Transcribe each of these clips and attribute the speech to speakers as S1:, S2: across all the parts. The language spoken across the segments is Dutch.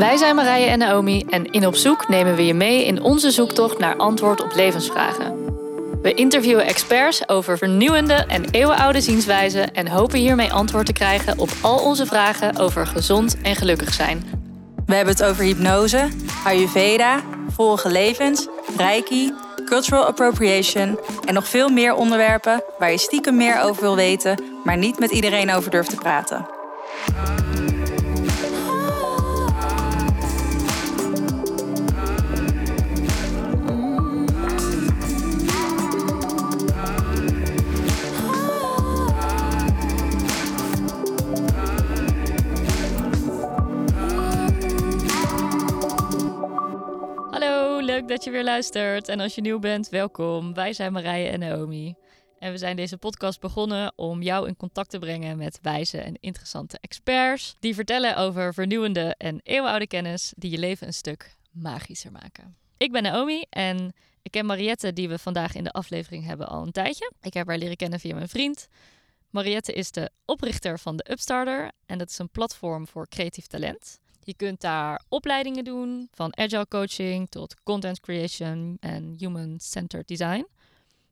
S1: Wij zijn Marije en Naomi en in Op Zoek nemen we je mee in onze zoektocht naar antwoord op levensvragen. We interviewen experts over vernieuwende en eeuwenoude zienswijzen en hopen hiermee antwoord te krijgen op al onze vragen over gezond en gelukkig zijn.
S2: We hebben het over hypnose, Ayurveda, vorige levens, Reiki, cultural appropriation en nog veel meer onderwerpen waar je stiekem meer over wil weten, maar niet met iedereen over durft te praten.
S1: Dat je weer luistert. En als je nieuw bent, welkom. Wij zijn Marije en Naomi. En we zijn deze podcast begonnen om jou in contact te brengen met wijze en interessante experts. Die vertellen over vernieuwende en eeuwenoude kennis die je leven een stuk magischer maken. Ik ben Naomi en ik ken Mariette, die we vandaag in de aflevering hebben, al een tijdje. Ik heb haar leren kennen via mijn vriend. Mariette is de oprichter van de Upstarter en dat is een platform voor creatief talent. Je kunt daar opleidingen doen, van agile coaching tot content creation en human-centered design.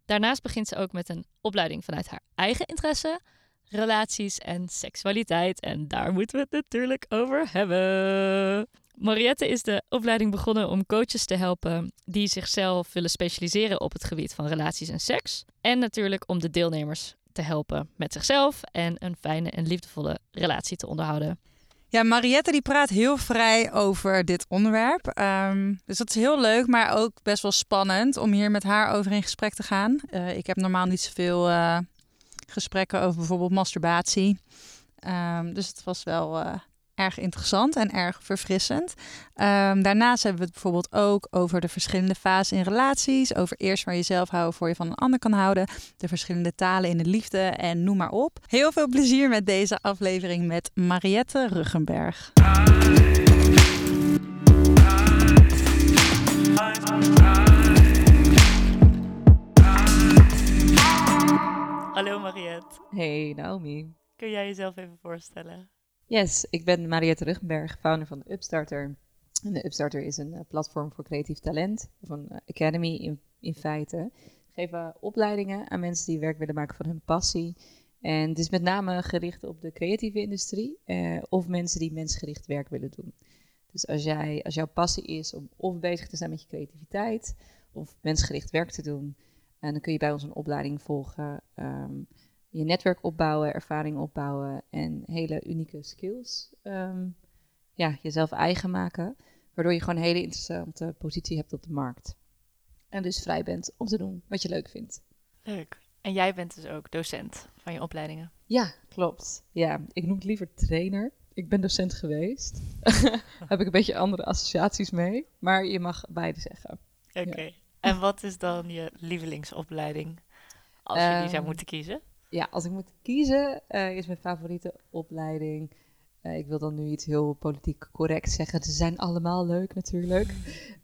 S1: Daarnaast begint ze ook met een opleiding vanuit haar eigen interesse, relaties en seksualiteit. En daar moeten we het natuurlijk over hebben. Mariette is de opleiding begonnen om coaches te helpen die zichzelf willen specialiseren op het gebied van relaties en seks. En natuurlijk om de deelnemers te helpen met zichzelf en een fijne en liefdevolle relatie te onderhouden.
S2: Ja, Mariette die praat heel vrij over dit onderwerp. Ehm, dus dat is heel leuk, maar ook best wel spannend om hier met haar over in gesprek te gaan. Eh, ik heb normaal niet zoveel uh, gesprekken over bijvoorbeeld masturbatie. Um, dus het was wel uh, erg interessant en erg verfrissend. Um, daarnaast hebben we het bijvoorbeeld ook over de verschillende fases in relaties. Over eerst waar je zelf houden voor je van een ander kan houden. De verschillende talen in de liefde en noem maar op. Heel veel plezier met deze aflevering met Mariette Ruggenberg.
S1: Hallo Mariette.
S3: Hey Naomi.
S1: Kun jij jezelf even voorstellen?
S3: Yes, ik ben Mariette Ruggenberg, founder van de Upstarter. En de Upstarter is een uh, platform voor creatief talent, of een uh, academy in, in feite. We geven opleidingen aan mensen die werk willen maken van hun passie. En het is met name gericht op de creatieve industrie uh, of mensen die mensgericht werk willen doen. Dus als, jij, als jouw passie is om of bezig te zijn met je creativiteit of mensgericht werk te doen, en dan kun je bij ons een opleiding volgen. Um, je netwerk opbouwen, ervaring opbouwen en hele unieke skills um, ja, jezelf eigen maken. Waardoor je gewoon een hele interessante positie hebt op de markt. En dus vrij bent om te doen wat je leuk vindt.
S1: Leuk. En jij bent dus ook docent van je opleidingen?
S3: Ja, klopt. Ja, ik noem het liever trainer. Ik ben docent geweest. Heb ik een beetje andere associaties mee. Maar je mag beide zeggen.
S1: Oké. Okay. Ja. En wat is dan je lievelingsopleiding als je die zou moeten kiezen?
S3: Ja, als ik moet kiezen, uh, is mijn favoriete opleiding. Uh, ik wil dan nu iets heel politiek correct zeggen. Ze zijn allemaal leuk natuurlijk.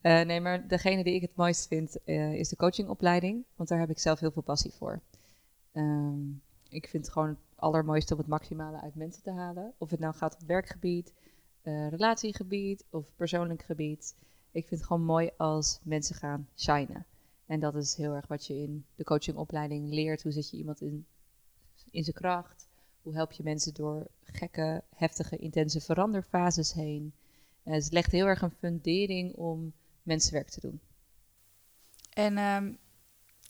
S3: Uh, nee, maar degene die ik het mooist vind is de coachingopleiding. Want daar heb ik zelf heel veel passie voor. Um, ik vind het gewoon het allermooiste om het maximale uit mensen te halen. Of het nou gaat op werkgebied, relatiegebied of persoonlijk gebied. Ik vind het gewoon mooi als mensen gaan shinen. En dat is heel erg wat je in de coachingopleiding leert. Hoe zet je iemand in in zijn kracht? Hoe help je mensen door gekke, heftige, intense veranderfases heen? Uh, het legt heel erg een fundering om mensenwerk te doen.
S2: En um,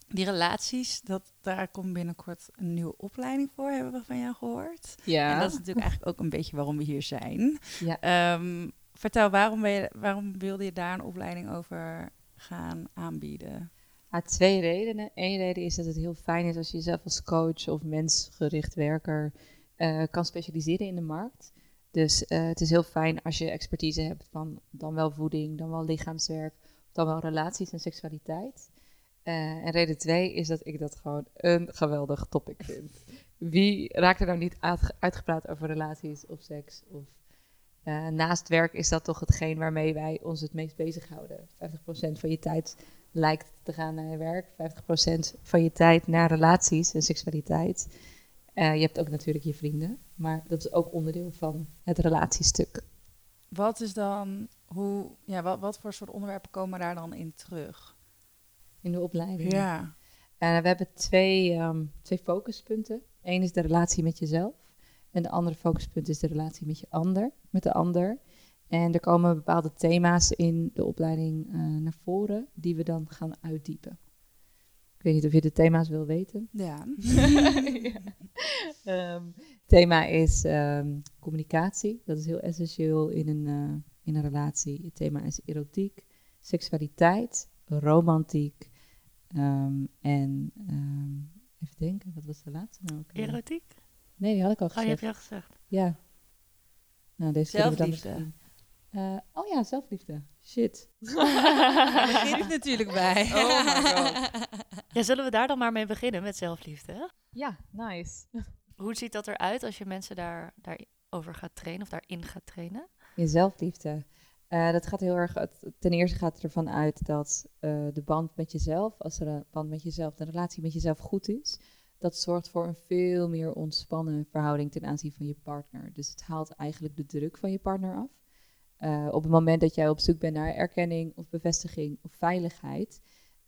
S2: die relaties, dat, daar komt binnenkort een nieuwe opleiding voor, hebben we van jou gehoord.
S3: Ja.
S2: En dat is natuurlijk eigenlijk ook een beetje waarom we hier zijn.
S3: Ja.
S2: Um, vertel, waarom, ben je, waarom wilde je daar een opleiding over gaan aanbieden?
S3: Ja, twee redenen. Eén reden is dat het heel fijn is als je jezelf als coach of mensgericht werker uh, kan specialiseren in de markt. Dus uh, het is heel fijn als je expertise hebt van dan wel voeding, dan wel lichaamswerk, dan wel relaties en seksualiteit. Uh, en reden twee is dat ik dat gewoon een geweldig topic vind. Wie raakt er nou niet uit, uitgepraat over relaties of seks? Of, naast werk is dat toch hetgeen waarmee wij ons het meest bezighouden. 50% van je tijd lijkt te gaan naar je werk. 50% van je tijd naar relaties en seksualiteit. Uh, je hebt ook natuurlijk je vrienden, maar dat is ook onderdeel van het relatiestuk.
S2: wat is dan, hoe, ja, wat, wat voor soort onderwerpen komen daar dan in terug?
S3: In de opleiding?
S2: Ja.
S3: Uh, we hebben twee, um, twee focuspunten. Eén is de relatie met jezelf. En de andere focuspunt is de relatie met je ander, met de ander. En er komen bepaalde thema's in de opleiding uh, naar voren die we dan gaan uitdiepen. Ik weet niet of je de thema's wil weten.
S2: Ja.
S3: ja. Um, thema is um, communicatie. Dat is heel essentieel in een, uh, in een relatie. Het thema is erotiek, seksualiteit, romantiek. Um, en even denken, wat was de laatste nou ook?
S1: Erotiek?
S3: Nee, die had ik al gezegd.
S1: Oh, je hebt je al gezegd.
S3: Ja. Nou, deze
S2: Zelfliefde.
S3: Uh, oh ja, zelfliefde. Shit.
S2: Daar begin ik natuurlijk bij.
S3: Oh my god.
S1: Ja, zullen we daar dan maar mee beginnen met zelfliefde?
S3: Ja, nice.
S1: Hoe ziet dat eruit als je mensen daar, daarover gaat trainen of daarin gaat trainen?
S3: Je zelfliefde. Uh, dat gaat heel erg. Ten eerste gaat het ervan uit dat uh, de band met jezelf, als er een band met jezelf, de relatie met jezelf goed is, dat zorgt voor een veel meer ontspannen verhouding ten aanzien van je partner. Dus het haalt eigenlijk de druk van je partner af. Uh, op het moment dat jij op zoek bent naar erkenning of bevestiging of veiligheid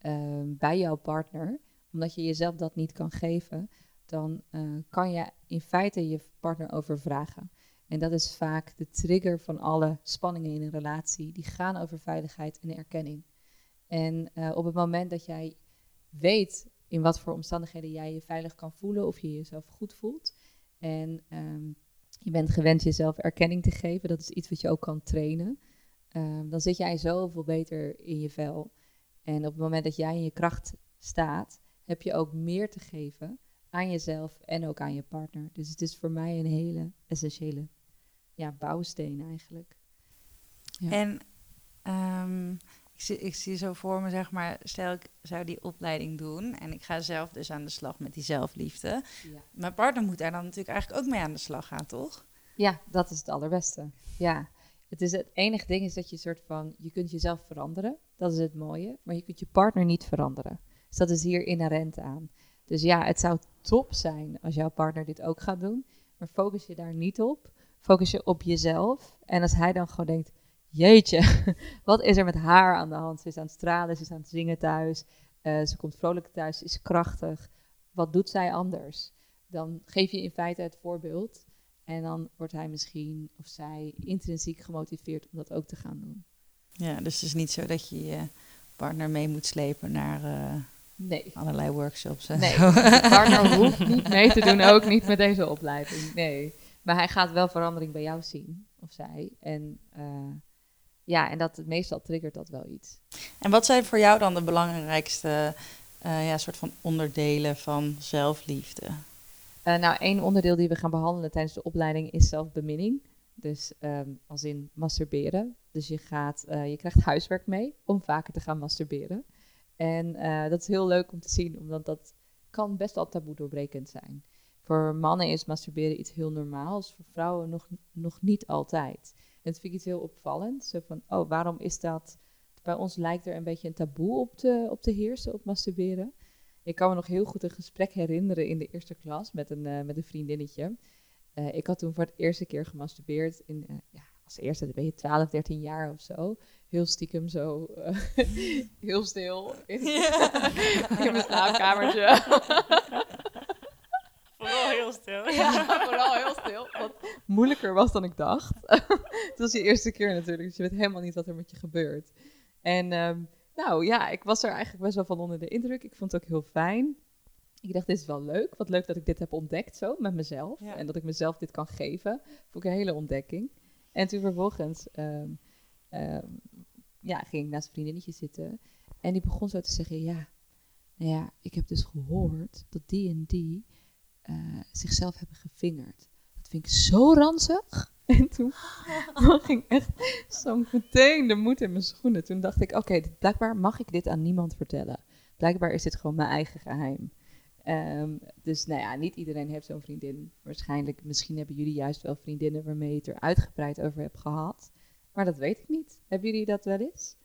S3: uh, bij jouw partner, omdat je jezelf dat niet kan geven, dan uh, kan je in feite je partner overvragen. En dat is vaak de trigger van alle spanningen in een relatie. Die gaan over veiligheid en erkenning. En op het moment dat jij weet in wat voor omstandigheden jij je veilig kan voelen of je jezelf goed voelt. En um, je bent gewend jezelf erkenning te geven, dat is iets wat je ook kan trainen. Um, dan zit jij zoveel beter in je vel. En op het moment dat jij in je kracht staat, heb je ook meer te geven aan jezelf en ook aan je partner. Dus het is voor mij een hele essentiële ja, bouwsteen eigenlijk.
S2: Ja. En um, ik zie, ik zie zo voor me, zeg maar, stel ik zou die opleiding doen en ik ga zelf dus aan de slag met die zelfliefde. Ja. Mijn partner moet daar dan natuurlijk eigenlijk ook mee aan de slag gaan, toch?
S3: Ja, dat is het allerbeste. Ja, het, is het enige ding is dat je soort van, je kunt jezelf veranderen, dat is het mooie, maar je kunt je partner niet veranderen. Dus dat is hier inherent aan. Dus ja, het zou top zijn als jouw partner dit ook gaat doen, maar focus je daar niet op. Focus je op jezelf. En als hij dan gewoon denkt, jeetje, wat is er met haar aan de hand? Ze is aan het stralen, ze is aan het zingen thuis, uh, ze komt vrolijk thuis, ze is krachtig. Wat doet zij anders? Dan geef je in feite het voorbeeld en dan wordt hij misschien of zij intrinsiek gemotiveerd om dat ook te gaan doen.
S2: Ja, dus het is niet zo dat je je partner mee moet slepen naar uh,
S3: nee.
S2: allerlei workshops.
S3: Nee, partner hoeft niet mee te doen, ook niet met deze opleiding. Nee, maar hij gaat wel verandering bij jou zien, of zij. En uh, ja, en dat meestal triggert dat wel iets.
S2: En wat zijn voor jou dan de belangrijkste uh, ja, soort van onderdelen van zelfliefde?
S3: Uh, nou, één onderdeel die we gaan behandelen tijdens de opleiding is zelfbeminning. Dus um, als in masturberen. Dus je, gaat, uh, je krijgt huiswerk mee om vaker te gaan masturberen. En dat is heel leuk om te zien, omdat dat kan best wel taboe doorbrekend zijn. Voor mannen is masturberen iets heel normaals, voor vrouwen nog, nog niet altijd. En dat vind ik iets heel opvallend. Zo van, oh, waarom is dat... Bij ons lijkt er een beetje een taboe op te, op te heersen, op masturberen. Ik kan me nog heel goed een gesprek herinneren in de eerste klas met een, uh, met een vriendinnetje. Uh, ik had toen voor het eerste keer gemasturbeerd. In, uh, ja, als eerste, dan ben je 12, 13 jaar of zo. Heel stiekem zo, heel stil in, in mijn slaapkamertje.
S1: Vooral heel stil.
S3: Ja, vooral heel stil. Wat moeilijker was dan ik dacht. het was je eerste keer natuurlijk, dus je weet helemaal niet wat er met je gebeurt. En um, nou ja, ik was er eigenlijk best wel van onder de indruk. Ik vond het ook heel fijn. Ik dacht, dit is wel leuk. Wat leuk dat ik dit heb ontdekt zo met mezelf. Ja. En dat ik mezelf dit kan geven. Vond ik een hele ontdekking. En toen vervolgens um, um, ja, ging ik naast een vriendinnetje zitten. En die begon zo te zeggen, ja, nou ja, ik heb dus gehoord dat die en die uh, zichzelf hebben gevingerd. Dat vind ik zo ranzig. En toen ging echt zo meteen de moed in mijn schoenen. Toen dacht ik, oké, blijkbaar mag ik dit aan niemand vertellen. Blijkbaar is dit gewoon mijn eigen geheim. Um, dus nou ja, niet iedereen heeft zo'n vriendin. Waarschijnlijk, misschien hebben jullie juist wel vriendinnen waarmee je het er uitgebreid over hebt gehad. Maar dat weet ik niet. Hebben jullie dat wel eens?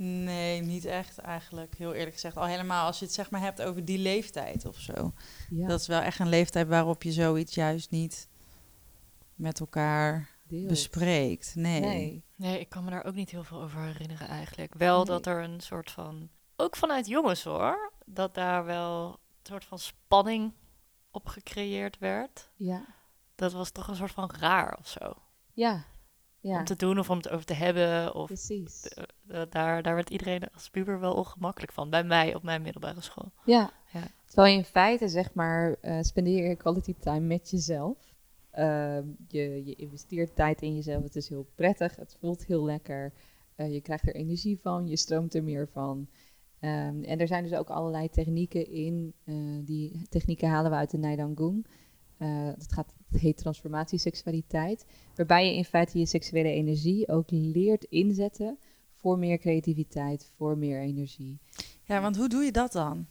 S2: Nee, niet echt eigenlijk. Heel eerlijk gezegd. Al helemaal als je het zeg maar hebt over die leeftijd of zo. Ja. Dat is wel echt een leeftijd waarop je zoiets juist niet met elkaar
S3: deelt.
S2: bespreekt. Nee.
S3: Nee.
S1: Nee, ik kan me daar ook niet heel veel over herinneren eigenlijk. Wel
S3: Nee.
S1: dat er een soort van, ook vanuit jongens hoor, dat daar wel een soort van spanning op gecreëerd werd.
S3: Ja.
S1: Dat was toch een soort van raar of zo.
S3: Ja. Ja,
S1: Om te doen of om het over te hebben. Of
S3: precies.
S1: eh, eh, daar, daar werd iedereen als puber wel ongemakkelijk van. Bij mij op mijn middelbare school.
S3: Ja.
S1: Ja.
S3: Terwijl je in feite, zeg maar, eh, spendeer je quality time met jezelf. Ehm, je, je investeert tijd in jezelf. Het is heel prettig. Het voelt heel lekker. Eh, je krijgt er energie van. Je stroomt er meer van. Ehm, en er zijn dus ook allerlei technieken in. eh, die technieken halen we uit de Nijdangung. Eh dat, gaat, het heet transformatieseksualiteit. Waarbij je in feite je seksuele energie ook leert inzetten voor meer creativiteit, voor meer energie.
S2: Ja, want hoe doe je dat dan?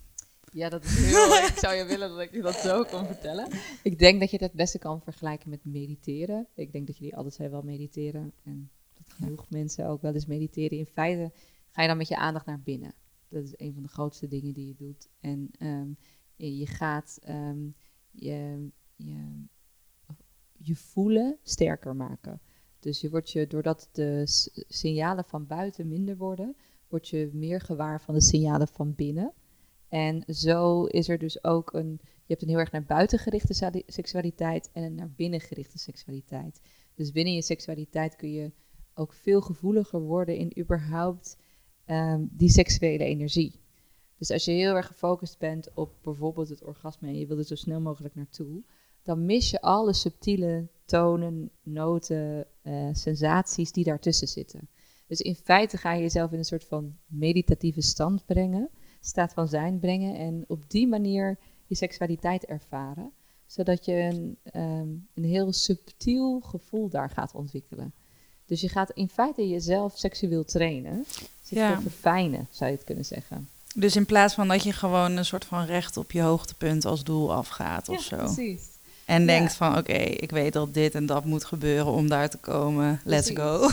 S3: Ja, dat is heel... ik zou je willen dat ik je dat zo kon vertellen. Ik denk dat je het het beste kan vergelijken met mediteren. Ik denk dat jullie altijd zijn wel mediteren. En dat genoeg mensen ook wel eens mediteren. In feite ga je dan met je aandacht naar binnen. Dat is een van de grootste dingen die je doet. En ehm, je, je gaat ehm, je, je, je voelen sterker maken. Dus je wordt je, doordat de signalen van buiten minder worden, word je meer gewaar van de signalen van binnen. En zo is er dus ook een. Je hebt een heel erg naar buiten gerichte seksualiteit en een naar binnen gerichte seksualiteit. Dus binnen je seksualiteit kun je ook veel gevoeliger worden in überhaupt ehm, die seksuele energie. Dus als je heel erg gefocust bent op bijvoorbeeld het orgasme en je wil er zo snel mogelijk naartoe, dan mis je alle subtiele tonen, noten, eh, sensaties die daartussen zitten. Dus in feite ga je jezelf in een soort van meditatieve stand brengen, staat van zijn brengen en op die manier je seksualiteit ervaren, zodat je een, ehm, een heel subtiel gevoel daar gaat ontwikkelen. Dus je gaat in feite jezelf seksueel trainen, zich
S2: Ja.
S3: te verfijnen, zou je het kunnen zeggen.
S2: Dus in plaats van dat je gewoon een soort van recht op je hoogtepunt als doel afgaat of zo.
S3: precies.
S2: En
S3: Ja.
S2: denkt van oké, ik weet dat dit en dat moet gebeuren om daar te komen. Let's go.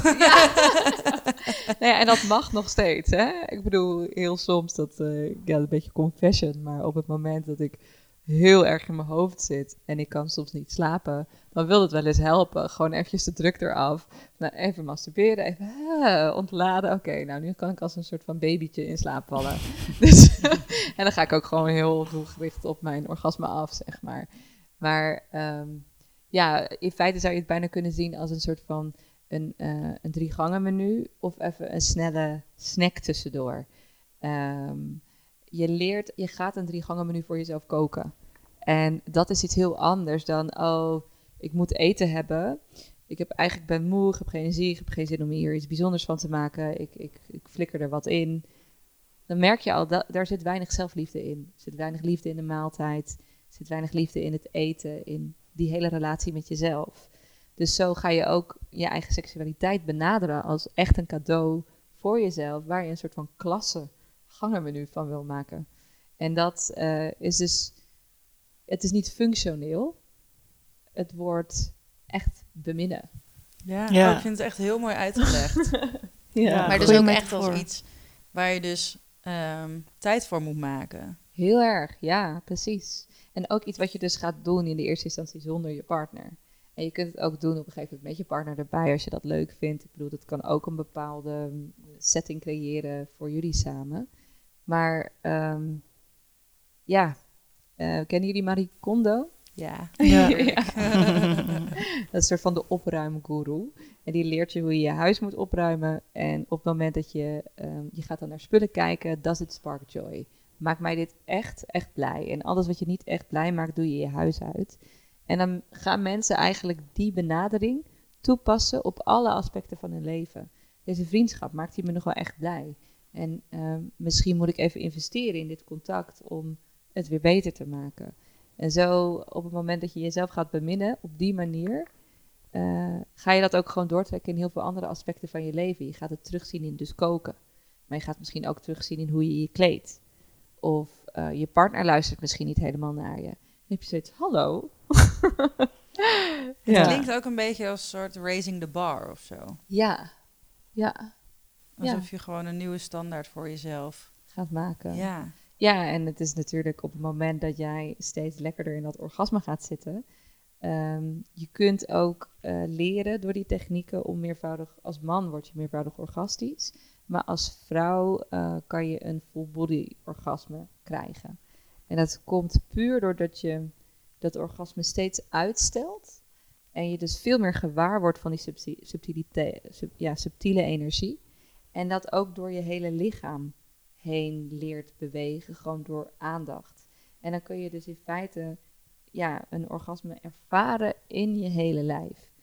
S3: nou ja, en dat mag nog steeds, hè? Ik bedoel, heel soms dat, eh ja, een beetje confession, maar op het moment dat ik heel erg in mijn hoofd zit en ik kan soms niet slapen, dan wil het wel eens helpen. Gewoon eventjes de druk eraf. Nou, even masturberen, even ah, ontladen. Oké, nou nu kan ik als een soort van babytje in slaap vallen. dus, en dan ga ik ook gewoon heel doelgericht op mijn orgasme af, zeg maar. Maar ehm, ja, in feite zou je het bijna kunnen zien als een soort van een, eh een drie gangen menu of even een snelle snack tussendoor. Ehm, je leert, je gaat een drie gangen menu voor jezelf koken. En dat is iets heel anders dan, oh, ik moet eten hebben. Ik heb eigenlijk ben moe, ik heb geen energie, ik heb geen zin om hier iets bijzonders van te maken. Ik, ik, ik flikker er wat in. Dan merk je al, dat, daar zit weinig zelfliefde in. Er zit weinig liefde in de maaltijd. Er zit weinig liefde in het eten, in die hele relatie met jezelf. Dus zo ga je ook je eigen seksualiteit benaderen als echt een cadeau voor jezelf, waar je een soort van klasse gangenmenu van wil maken. En dat eh, is dus, het is niet functioneel, het wordt echt beminnen.
S2: Ja,
S1: Ja.
S2: oh, ik vind het echt heel mooi uitgelegd.
S1: Ja,
S2: maar dus ook echt als iets waar je dus ehm, tijd voor moet maken.
S3: Heel erg, ja, precies. En ook iets wat je dus gaat doen in de eerste instantie zonder je partner. En je kunt het ook doen op een gegeven moment met je partner erbij als je dat leuk vindt. Ik bedoel, dat kan ook een bepaalde mm, setting creëren voor jullie samen. Maar ehm, ja, eh, kennen jullie Marie Kondo?
S2: Ja.
S1: Ja.
S3: Dat is een soort van de opruimgoeroe. En die leert je hoe je je huis moet opruimen. En op het moment dat je, ehm, je gaat dan naar spullen kijken, does it spark joy? Maakt mij dit echt, echt blij? En alles wat je niet echt blij maakt, doe je je huis uit. En dan gaan mensen eigenlijk die benadering toepassen op alle aspecten van hun leven. Deze vriendschap maakt die me nog wel echt blij. En ehm, misschien moet ik even investeren in dit contact om het weer beter te maken. En zo op het moment dat je jezelf gaat beminnen, op die manier, eh, ga je dat ook gewoon doortrekken in heel veel andere aspecten van je leven. Je gaat het terugzien in dus koken. Maar je gaat misschien ook terugzien in hoe je je kleedt. Of eh, je partner luistert misschien niet helemaal naar je. Dan heb je zoiets, hallo.
S2: Het klinkt ook een beetje als een soort raising the bar of zo.
S3: Ja, ja,
S2: Alsof je gewoon een nieuwe standaard voor jezelf.
S3: gaat maken.
S2: Ja.
S3: Ja, en het is natuurlijk op het moment dat jij steeds lekkerder in dat orgasme gaat zitten, Ehm, je kunt ook eh, leren door die technieken om meervoudig, als man word je meervoudig orgastisch. Maar als vrouw eh, kan je een full body orgasme krijgen. En dat komt puur doordat je dat orgasme steeds uitstelt. En je dus veel meer gewaar wordt van die ja, subtiele energie. En dat ook door je hele lichaam heen leert bewegen, gewoon door aandacht. En dan kun je dus in feite ja, een orgasme ervaren in je hele lijf.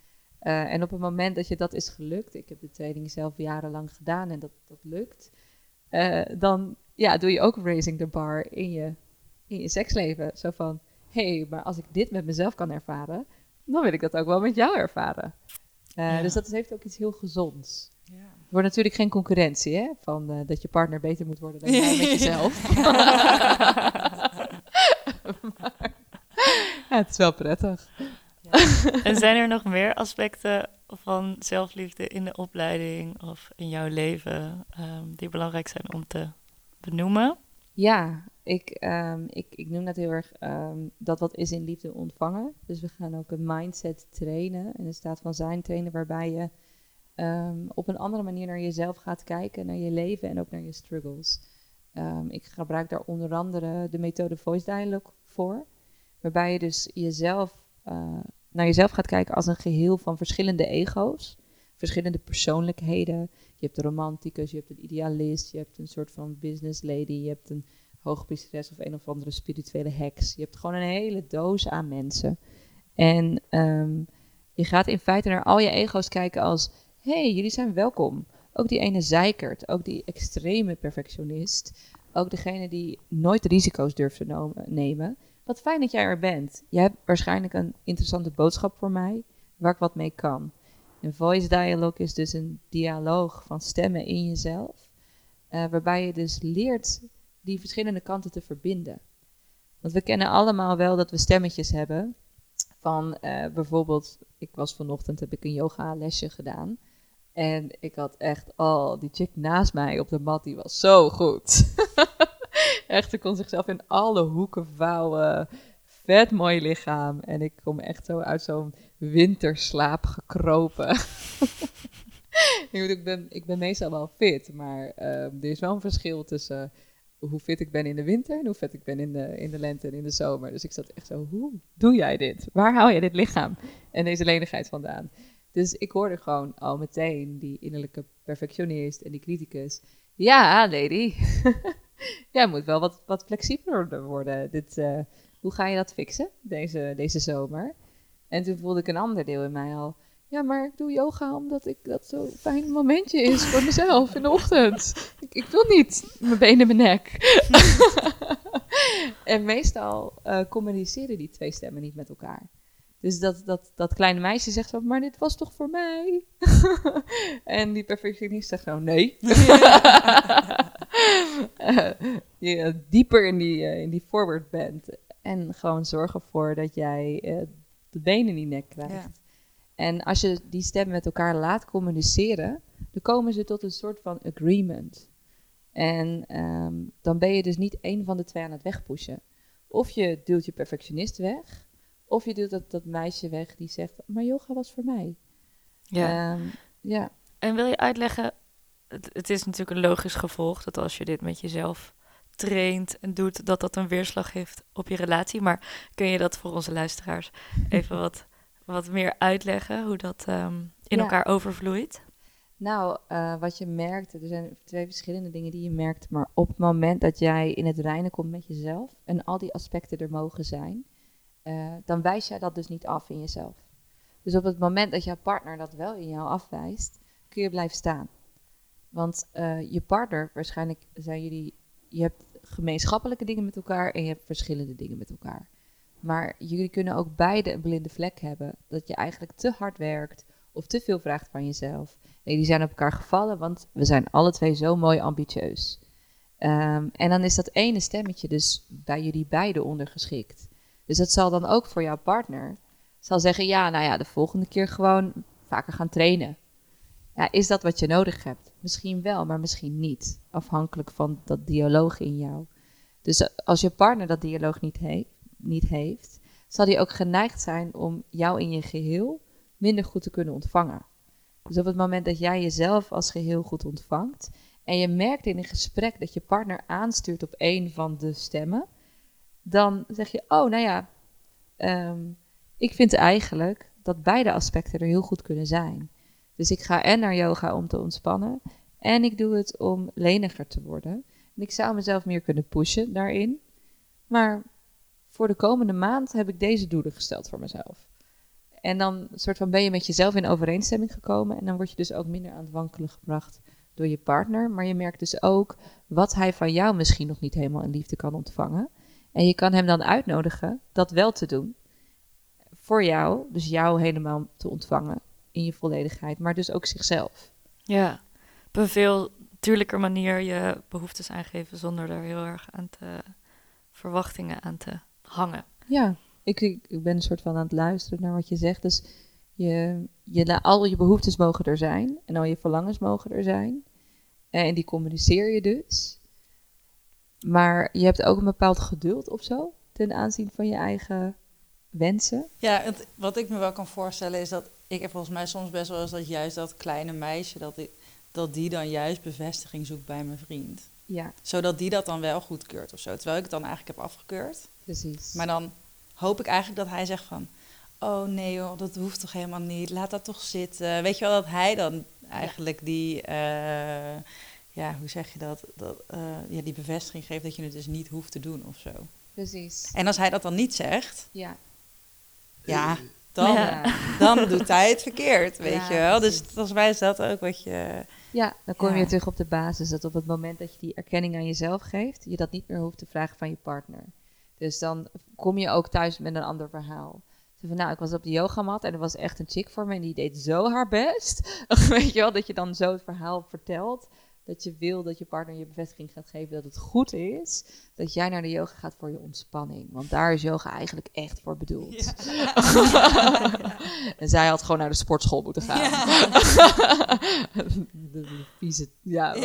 S3: Uh, en op het moment dat je dat is gelukt, ik heb de training zelf jarenlang gedaan en dat, dat lukt, uh, dan ja, doe je ook raising the bar in je, in je seksleven. Zo van, hé, hey, maar als ik dit met mezelf kan ervaren, dan wil ik dat ook wel met jou ervaren. Uh, ja. Dus dat heeft ook iets heel gezonds. Ja. Het wordt natuurlijk geen concurrentie, hè? Van dat je partner beter moet worden dan jij met jezelf. maar, ja, het is wel prettig.
S1: en zijn er nog meer aspecten van zelfliefde in de opleiding of in jouw leven um, die belangrijk zijn om te benoemen?
S3: Ja, ik, um, ik, ik noem dat heel erg um, dat wat is in liefde ontvangen. Dus we gaan ook een mindset trainen, in de staat van zijn trainen, waarbij je op een andere manier naar jezelf gaat kijken, naar je leven en ook naar je struggles. ik gebruik daar onder andere de methode Voice Dialogue voor, waarbij je dus jezelf uh, naar jezelf gaat kijken als een geheel van verschillende ego's, verschillende persoonlijkheden. Je hebt de romanticus, je hebt een idealist, je hebt een soort van business lady, je hebt een hoogpriesteres of een of andere spirituele heks. Je hebt gewoon een hele doos aan mensen. En um, je gaat in feite naar al je ego's kijken als: hey, jullie zijn welkom. Ook die ene zeikert, ook die extreme perfectionist, ook degene die nooit risico's durft te nemen. Wat fijn dat jij er bent. Je hebt waarschijnlijk een interessante boodschap voor mij, waar ik wat mee kan. Een voice dialogue is dus een dialoog van stemmen in jezelf, uh, waarbij je dus leert die verschillende kanten te verbinden. Want we kennen allemaal wel dat we stemmetjes hebben. Van uh, bijvoorbeeld, ik was vanochtend, heb ik een yoga lesje gedaan. En ik had echt, oh, die chick naast mij op de mat, die was zo goed. echt, kon zichzelf in alle hoeken vouwen. Vet mooi lichaam. En ik kom echt zo uit zo'n winterslaap gekropen. ik, ben, ik ben meestal wel fit, maar uh, er is wel een verschil tussen hoe fit ik ben in de winter en hoe vet ik ben in de, in de lente en in de zomer. Dus ik zat echt zo, hoe doe jij dit? Waar haal je dit lichaam en deze lenigheid vandaan? Dus ik hoorde gewoon al meteen die innerlijke perfectionist en die criticus. Ja, lady. Jij moet wel wat, wat flexibeler worden. Dit, uh, hoe ga je dat fixen deze, deze zomer? En toen voelde ik een ander deel in mij al. Ja, maar ik doe yoga omdat ik dat zo'n fijn momentje is voor mezelf in de ochtend. Ik, ik wil niet mijn benen in mijn nek. en meestal uh, communiceren die twee stemmen niet met elkaar. Dus dat, dat, dat kleine meisje zegt zo, maar dit was toch voor mij? en die perfectionist zegt zo, nee. je dieper in die, uh, in die forward bent. En gewoon zorg ervoor dat jij uh, de benen in die nek krijgt. Ja. En als je die stemmen met elkaar laat communiceren, dan komen ze tot een soort van agreement. En um, dan ben je dus niet één van de twee aan het wegpushen. Of je duwt je perfectionist weg, of je duwt dat, dat meisje weg die zegt, maar yoga was voor mij.
S1: Ja. Um, ja. En wil je uitleggen het, het, is natuurlijk een logisch gevolg dat als je dit met jezelf traint en doet, dat dat een weerslag heeft op je relatie. Maar kun je dat voor onze luisteraars even wat, wat meer uitleggen, hoe dat um, in ja. elkaar overvloeit?
S3: Nou, uh, wat je merkt, er zijn twee verschillende dingen die je merkt, maar op het moment dat jij in het reinen komt met jezelf en al die aspecten er mogen zijn, uh, dan wijs jij dat dus niet af in jezelf. Dus op het moment dat jouw partner dat wel in jou afwijst, kun je blijven staan. Want uh, je partner, waarschijnlijk zijn jullie, je hebt gemeenschappelijke dingen met elkaar en je hebt verschillende dingen met elkaar. Maar jullie kunnen ook beide een blinde vlek hebben. Dat je eigenlijk te hard werkt of te veel vraagt van jezelf. Nee, die zijn op elkaar gevallen, want we zijn alle twee zo mooi ambitieus. Um, en dan is dat ene stemmetje dus bij jullie beiden ondergeschikt. Dus dat zal dan ook voor jouw partner zal zeggen: ja, nou ja, de volgende keer gewoon vaker gaan trainen. Is dat wat je nodig hebt? Misschien wel, maar misschien niet. Afhankelijk van dat dialoog in jou. Dus als je partner dat dialoog niet, niet heeft, zal die ook geneigd zijn om jou in je geheel minder goed te kunnen ontvangen. Dus op het moment dat jij jezelf als geheel goed ontvangt en je merkt in een gesprek dat je partner aanstuurt op een van de stemmen, dan zeg je: Oh, nou ja, ehm, ik vind eigenlijk dat beide aspecten er heel goed kunnen zijn. Dus ik ga en naar yoga om te ontspannen en ik doe het om leniger te worden. En ik zou mezelf meer kunnen pushen daarin. Maar voor de komende maand heb ik deze doelen gesteld voor mezelf. En dan soort van ben je met jezelf in overeenstemming gekomen. En dan word je dus ook minder aan het wankelen gebracht door je partner. Maar je merkt dus ook wat hij van jou misschien nog niet helemaal in liefde kan ontvangen. En je kan hem dan uitnodigen dat wel te doen. Voor jou, dus jou helemaal te ontvangen in je volledigheid, maar dus ook zichzelf.
S1: Ja, op een veel natuurlijker manier je behoeftes aangeven zonder er heel erg aan te verwachtingen aan te hangen.
S3: Ja, ik, ik ben een soort van aan het luisteren naar wat je zegt. Dus je, je, al je behoeftes mogen er zijn en al je verlangens mogen er zijn. En die communiceer je dus. Maar je hebt ook een bepaald geduld of zo ten aanzien van je eigen wensen.
S2: Ja, het, wat ik me wel kan voorstellen is dat ik heb volgens mij soms best wel eens dat juist dat kleine meisje, dat, ik, dat die dan juist bevestiging zoekt bij mijn vriend.
S3: Ja.
S2: Zodat die dat dan wel goedkeurt of zo. Terwijl ik het dan eigenlijk heb afgekeurd.
S3: Precies.
S2: Maar dan hoop ik eigenlijk dat hij zegt van... Oh nee joh, dat hoeft toch helemaal niet. Laat dat toch zitten. Weet je wel, dat hij dan eigenlijk die... Uh, ja, hoe zeg je dat? dat uh, ja, die bevestiging geeft dat je het dus niet hoeft te doen of zo.
S3: Precies.
S2: En als hij dat dan niet zegt...
S3: Ja.
S2: Ja, dan, ja. dan doet hij het verkeerd, weet je wel. Dus volgens mij is dat ook wat je...
S3: Ja, dan kom je weer terug op de basis. Dat op het moment dat je die erkenning aan jezelf geeft, je dat niet meer hoeft te vragen van je partner. Dus dan kom je ook thuis met een ander verhaal. Zo van, nou, ik was op de yogamat en er was echt een chick voor me en die deed zo haar best. Weet je wel, dat je dan zo het verhaal vertelt. Dat je wil dat je partner je bevestiging gaat geven dat het goed is. Dat jij naar de yoga gaat voor je ontspanning. Want daar is yoga eigenlijk echt voor bedoeld. en zij had gewoon naar de sportschool moeten gaan. de, vieze, ja.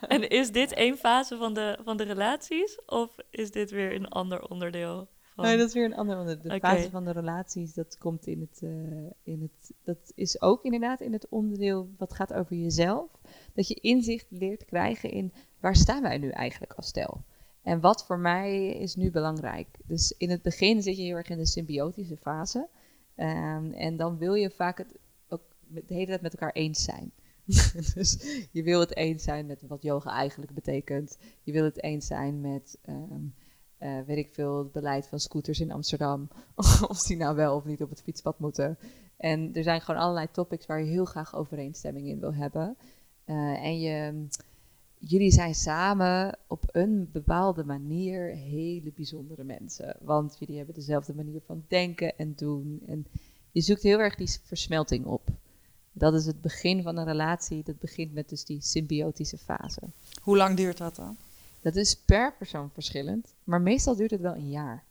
S1: en is dit één fase van de, van de relaties? Of is dit weer een ander onderdeel? Van...
S3: Nee, dat is weer een ander onderdeel. De fase van de relaties, dat komt in het, uh, in het... Dat is ook inderdaad in het onderdeel wat gaat over jezelf. Dat je inzicht leert krijgen in waar staan wij nu eigenlijk als stel? En wat voor mij is nu belangrijk? Dus in het begin zit je heel erg in de symbiotische fase. Um, en dan wil je vaak het ook de hele tijd met elkaar eens zijn. dus je wil het eens zijn met wat yoga eigenlijk betekent. Je wil het eens zijn met, um, uh, weet ik veel, het beleid van scooters in Amsterdam. of die nou wel of niet op het fietspad moeten. En er zijn gewoon allerlei topics waar je heel graag overeenstemming in wil hebben. Uh, en je, jullie zijn samen op een bepaalde manier hele bijzondere mensen. Want jullie hebben dezelfde manier van denken en doen. En je zoekt heel erg die versmelting op. Dat is het begin van een relatie. Dat begint met dus die symbiotische fase.
S2: Hoe lang duurt dat dan?
S3: Dat is per persoon verschillend, maar meestal duurt het wel een jaar.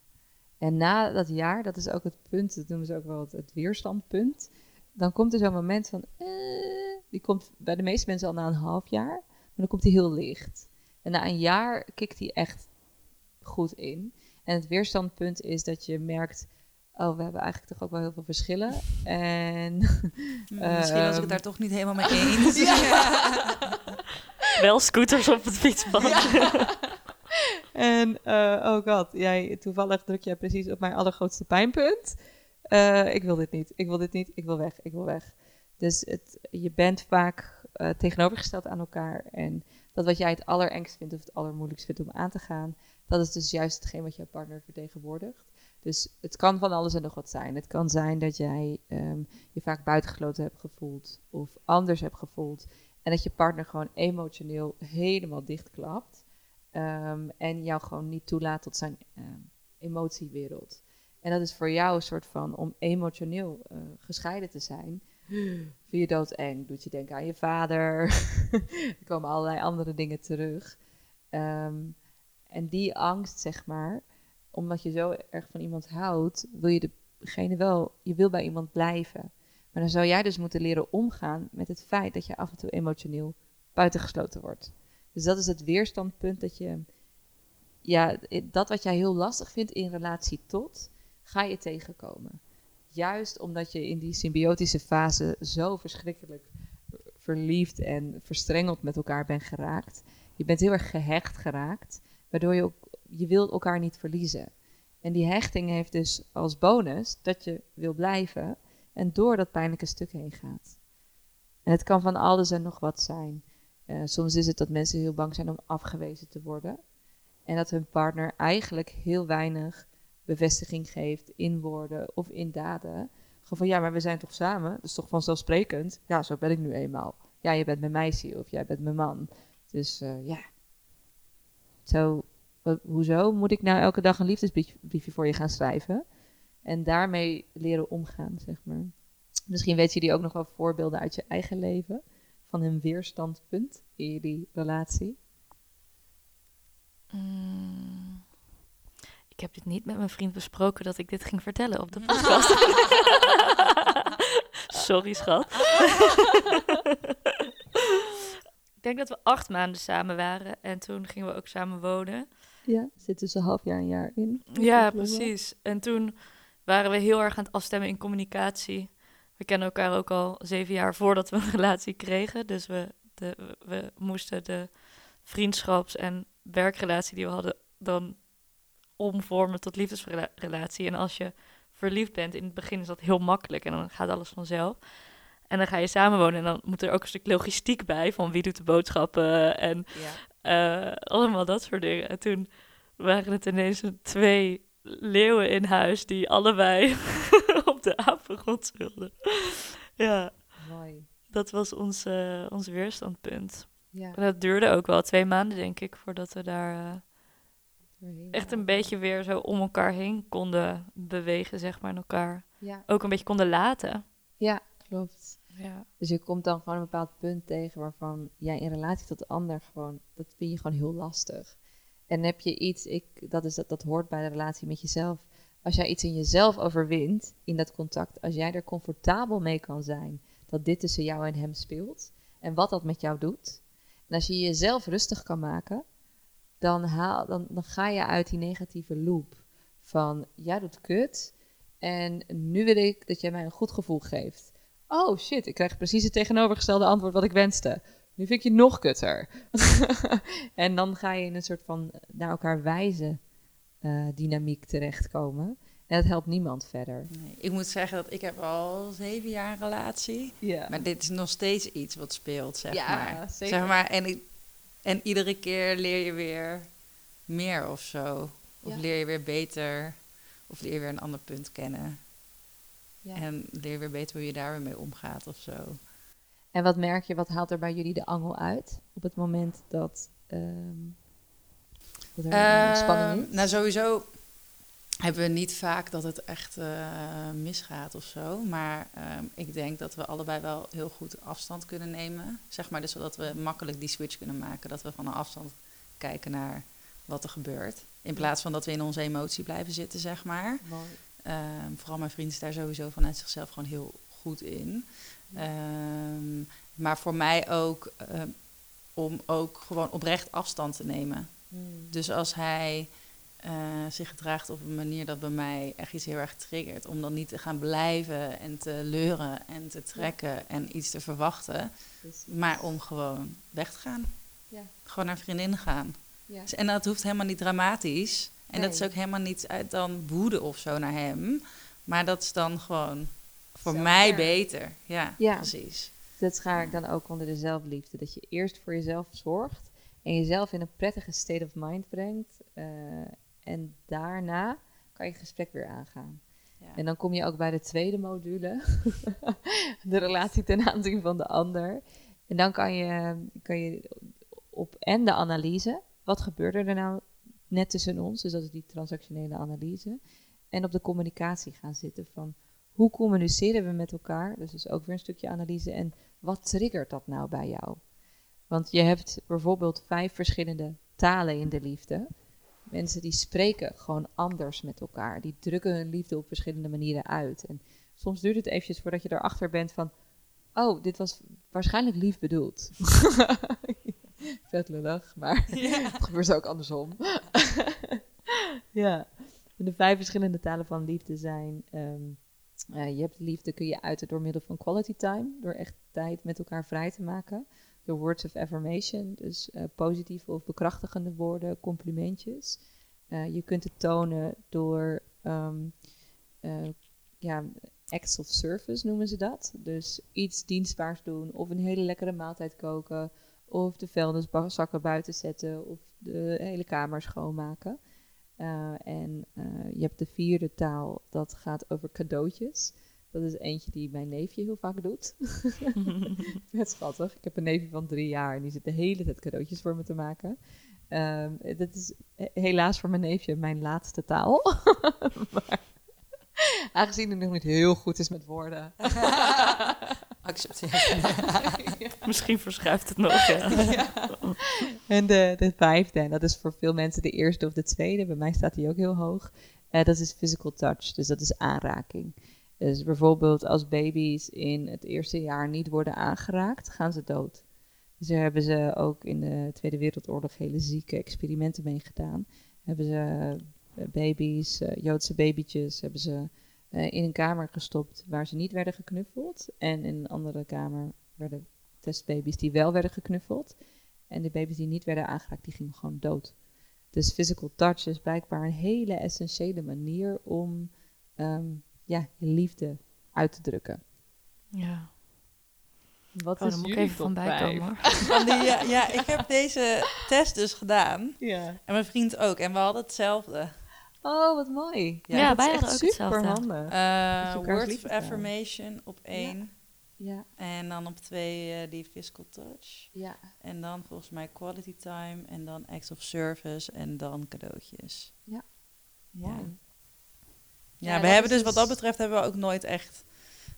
S3: En na dat jaar, dat is ook het punt, dat noemen ze ook wel het, het weerstandpunt. Dan komt er zo'n moment van, eh, die komt bij de meeste mensen al na een half jaar, maar dan komt hij heel licht. En na een jaar kikt hij echt goed in. En het weerstandpunt is dat je merkt, oh, we hebben eigenlijk toch ook wel heel veel verschillen. En,
S2: Misschien was ik het
S3: ehm,
S2: daar toch niet helemaal mee eens. ja.
S1: Wel scooters op het fietspad.
S3: en, uh, oh god, jij, toevallig druk jij precies op mijn allergrootste pijnpunt. Uh, ik wil dit niet, ik wil dit niet, ik wil weg, ik wil weg. Dus het, je bent vaak uh, tegenovergesteld aan elkaar. En dat wat jij het allerengst vindt of het allermoeilijkst vindt om aan te gaan, dat is dus juist hetgeen wat jouw partner vertegenwoordigt. Dus het kan van alles en nog wat zijn. Het kan zijn dat jij um, je vaak buitengesloten hebt gevoeld of anders hebt gevoeld. En dat je partner gewoon emotioneel helemaal dichtklapt. Um, en jou gewoon niet toelaat tot zijn um, emotiewereld. En dat is voor jou een soort van om emotioneel uh, gescheiden te zijn. Vind je doodeng. Doet je denken aan je vader. er komen allerlei andere dingen terug. Um, en die angst, zeg maar, omdat je zo erg van iemand houdt, wil je degene wel, je wil bij iemand blijven. Maar dan zou jij dus moeten leren omgaan met het feit dat je af en toe emotioneel buitengesloten wordt. Dus dat is het weerstandpunt dat je ja, dat wat jij heel lastig vindt in relatie tot, ga je tegenkomen. Juist omdat je in die symbiotische fase zo verschrikkelijk verliefd en verstrengeld met elkaar bent geraakt. Je bent heel erg gehecht geraakt, waardoor je ook, je wilt elkaar niet verliezen. En die hechting heeft dus als bonus dat je wil blijven en door dat pijnlijke stuk heen gaat. En het kan van alles en nog wat zijn. Uh, soms is het dat mensen heel bang zijn om afgewezen te worden. En dat hun partner eigenlijk heel weinig bevestiging geeft in woorden of in daden. Gewoon van ja, maar we zijn toch samen? Dat is toch vanzelfsprekend? Ja, zo ben ik nu eenmaal. Ja, je bent mijn meisje of jij bent mijn man. Dus uh, ja. Zo, hoezo moet ik nou elke dag een liefdesbriefje voor je gaan schrijven? En daarmee leren omgaan, zeg maar. Misschien weten jullie ook nog wel voorbeelden uit je eigen leven. Van een weerstandpunt in jullie relatie.
S1: Mm. Ik heb dit niet met mijn vriend besproken dat ik dit ging vertellen op de podcast. Sorry, schat. ik denk dat we acht maanden samen waren en toen gingen we ook samen wonen.
S3: Ja, zit tussen half jaar en jaar in.
S1: Ja, precies. En toen waren we heel erg aan het afstemmen in communicatie. We kennen elkaar ook al zeven jaar voordat we een relatie kregen. Dus we, de, we moesten de vriendschaps- en werkrelatie die we hadden dan omvormen tot liefdesrelatie. En als je verliefd bent, in het begin is dat heel makkelijk en dan gaat alles vanzelf. En dan ga je samenwonen en dan moet er ook een stuk logistiek bij van wie doet de boodschappen en ja. uh, allemaal dat soort dingen. En toen waren het ineens twee leeuwen in huis die allebei op de apengrond speelden. ja,
S3: Mooi.
S1: dat was ons, uh, ons weerstandpunt. Ja. En dat duurde ook wel twee maanden, denk ik, voordat we daar uh, echt een beetje weer zo om elkaar heen konden bewegen, zeg maar, en elkaar ja. ook een beetje konden laten.
S3: Ja, klopt. Ja. Dus je komt dan gewoon een bepaald punt tegen waarvan jij in relatie tot de ander gewoon, dat vind je gewoon heel lastig. En heb je iets, ik, dat, is, dat, dat hoort bij de relatie met jezelf. Als jij iets in jezelf overwint, in dat contact, als jij er comfortabel mee kan zijn dat dit tussen jou en hem speelt en wat dat met jou doet. En als je jezelf rustig kan maken, dan, haal, dan, dan ga je uit die negatieve loop van jij doet kut en nu wil ik dat jij mij een goed gevoel geeft. Oh shit, ik krijg precies het tegenovergestelde antwoord wat ik wenste nu vind ik je nog kutter. en dan ga je in een soort van naar elkaar wijzen uh, dynamiek terechtkomen. En dat helpt niemand verder.
S2: Nee, ik moet zeggen dat ik heb al zeven jaar een relatie. Ja. Maar dit is nog steeds iets wat speelt, zeg ja, maar. Zeker. Zeg maar en, en iedere keer leer je weer meer of zo. Of leer je weer beter. Of leer je weer een ander punt kennen. Ja. En leer weer beter hoe je daar weer mee omgaat of zo.
S3: En wat merk je, wat haalt er bij jullie de angel uit op het moment dat, um,
S2: dat er spanning is? Nou, sowieso hebben we niet vaak dat het echt uh, misgaat of zo. Maar um, ik denk dat we allebei wel heel goed afstand kunnen nemen. Zeg maar, dus zodat we makkelijk die switch kunnen maken. Dat we van een afstand kijken naar wat er gebeurt. In plaats van dat we in onze emotie blijven zitten, zeg maar. Um, vooral mijn vriend is daar sowieso vanuit zichzelf gewoon heel goed in. Um, maar voor mij ook uh, om ook gewoon oprecht afstand te nemen. Hmm. Dus als hij uh, zich gedraagt op een manier dat bij mij echt iets heel erg triggert, om dan niet te gaan blijven en te leuren en te trekken en iets te verwachten, maar om gewoon weg te gaan. Ja. Gewoon naar vriendin gaan. Ja. En dat hoeft helemaal niet dramatisch. En nee. dat is ook helemaal niet uit dan woede of zo naar hem. Maar dat is dan gewoon voor mij beter. Ja, ja, precies.
S3: Dat schaar ik dan ook onder de zelfliefde. Dat je eerst voor jezelf zorgt en jezelf in een prettige state of mind brengt. Uh, en daarna kan je het gesprek weer aangaan. Ja. En dan kom je ook bij de tweede module, de relatie ten aanzien van de ander. En dan kan je, kan je op en de analyse, wat gebeurde er nou net tussen ons, dus dat is die transactionele analyse, en op de communicatie gaan zitten van hoe communiceren we met elkaar? Dus is ook weer een stukje analyse. En wat triggert dat nou bij jou? Want je hebt bijvoorbeeld vijf verschillende talen in de liefde. Mensen die spreken gewoon anders met elkaar. Die drukken hun liefde op verschillende manieren uit. En soms duurt het eventjes voordat je erachter bent van... Oh, dit was waarschijnlijk lief bedoeld. Vet lullig, maar het gebeurt ook andersom. ja. De vijf verschillende talen van liefde zijn... ehm, eh, je hebt liefde kun je uiten door middel van quality time. Door echt tijd met elkaar vrij te maken. Door words of affirmation. Dus eh, positieve of bekrachtigende woorden, complimentjes. Eh, je kunt het tonen door... ehm, eh, ja, acts of service noemen ze dat. Dus iets dienstbaars doen. Of een hele lekkere maaltijd koken. Of de vuilniszakken buiten zetten. Of de hele kamer schoonmaken. Eh, en eh, je hebt de vierde taal, dat gaat over cadeautjes. Dat is eentje die mijn neefje heel vaak doet. Net schattig. Ik heb een neefje van drie jaar en die zit de hele tijd cadeautjes voor me te maken. Ehm, dat is he- helaas voor mijn neefje mijn laatste taal. maar aangezien hij nog niet heel goed is met woorden.
S2: Accepteer.
S1: Misschien verschuift het nog, ja.
S3: En de, de vijfde, en dat is voor veel mensen de eerste of de tweede. Bij mij staat die ook heel hoog. Eh, dat is physical touch, dus dat is aanraking. Dus bijvoorbeeld als baby's in het eerste jaar niet worden aangeraakt, gaan ze dood. Dus daar hebben ze ook in de Tweede Wereldoorlog hele zieke experimenten mee gedaan. Hebben ze eh, baby's, eh, Joodse babytjes, hebben ze in een kamer gestopt waar ze niet werden geknuffeld. En in een andere kamer werden testbaby's die wel werden geknuffeld. En de baby's die niet werden aangeraakt, die gingen gewoon dood. Dus physical touch is blijkbaar een hele essentiële manier om ehm, ja, je liefde uit te drukken.
S1: ja.
S3: Wat
S1: Oh, daar moet ik even van bijkomen.
S2: Van die, ja, ja, ik heb deze test dus gedaan.
S3: Ja.
S2: En mijn vriend ook. En we hadden hetzelfde.
S3: Oh, wat mooi.
S1: Ja,
S3: dat
S1: wij
S3: is echt
S1: hadden ook hetzelfde.
S3: super handig.
S2: Eh
S3: elkaars
S2: word of affirmation op één.
S3: Ja,
S2: En dan op twee eh, die physical touch.
S3: ja.
S2: En dan volgens mij quality time. En dan acts of service. En dan cadeautjes.
S3: ja.
S2: Ja,
S3: Ja,
S2: we hebben dus wat dat betreft hebben we ook nooit echt,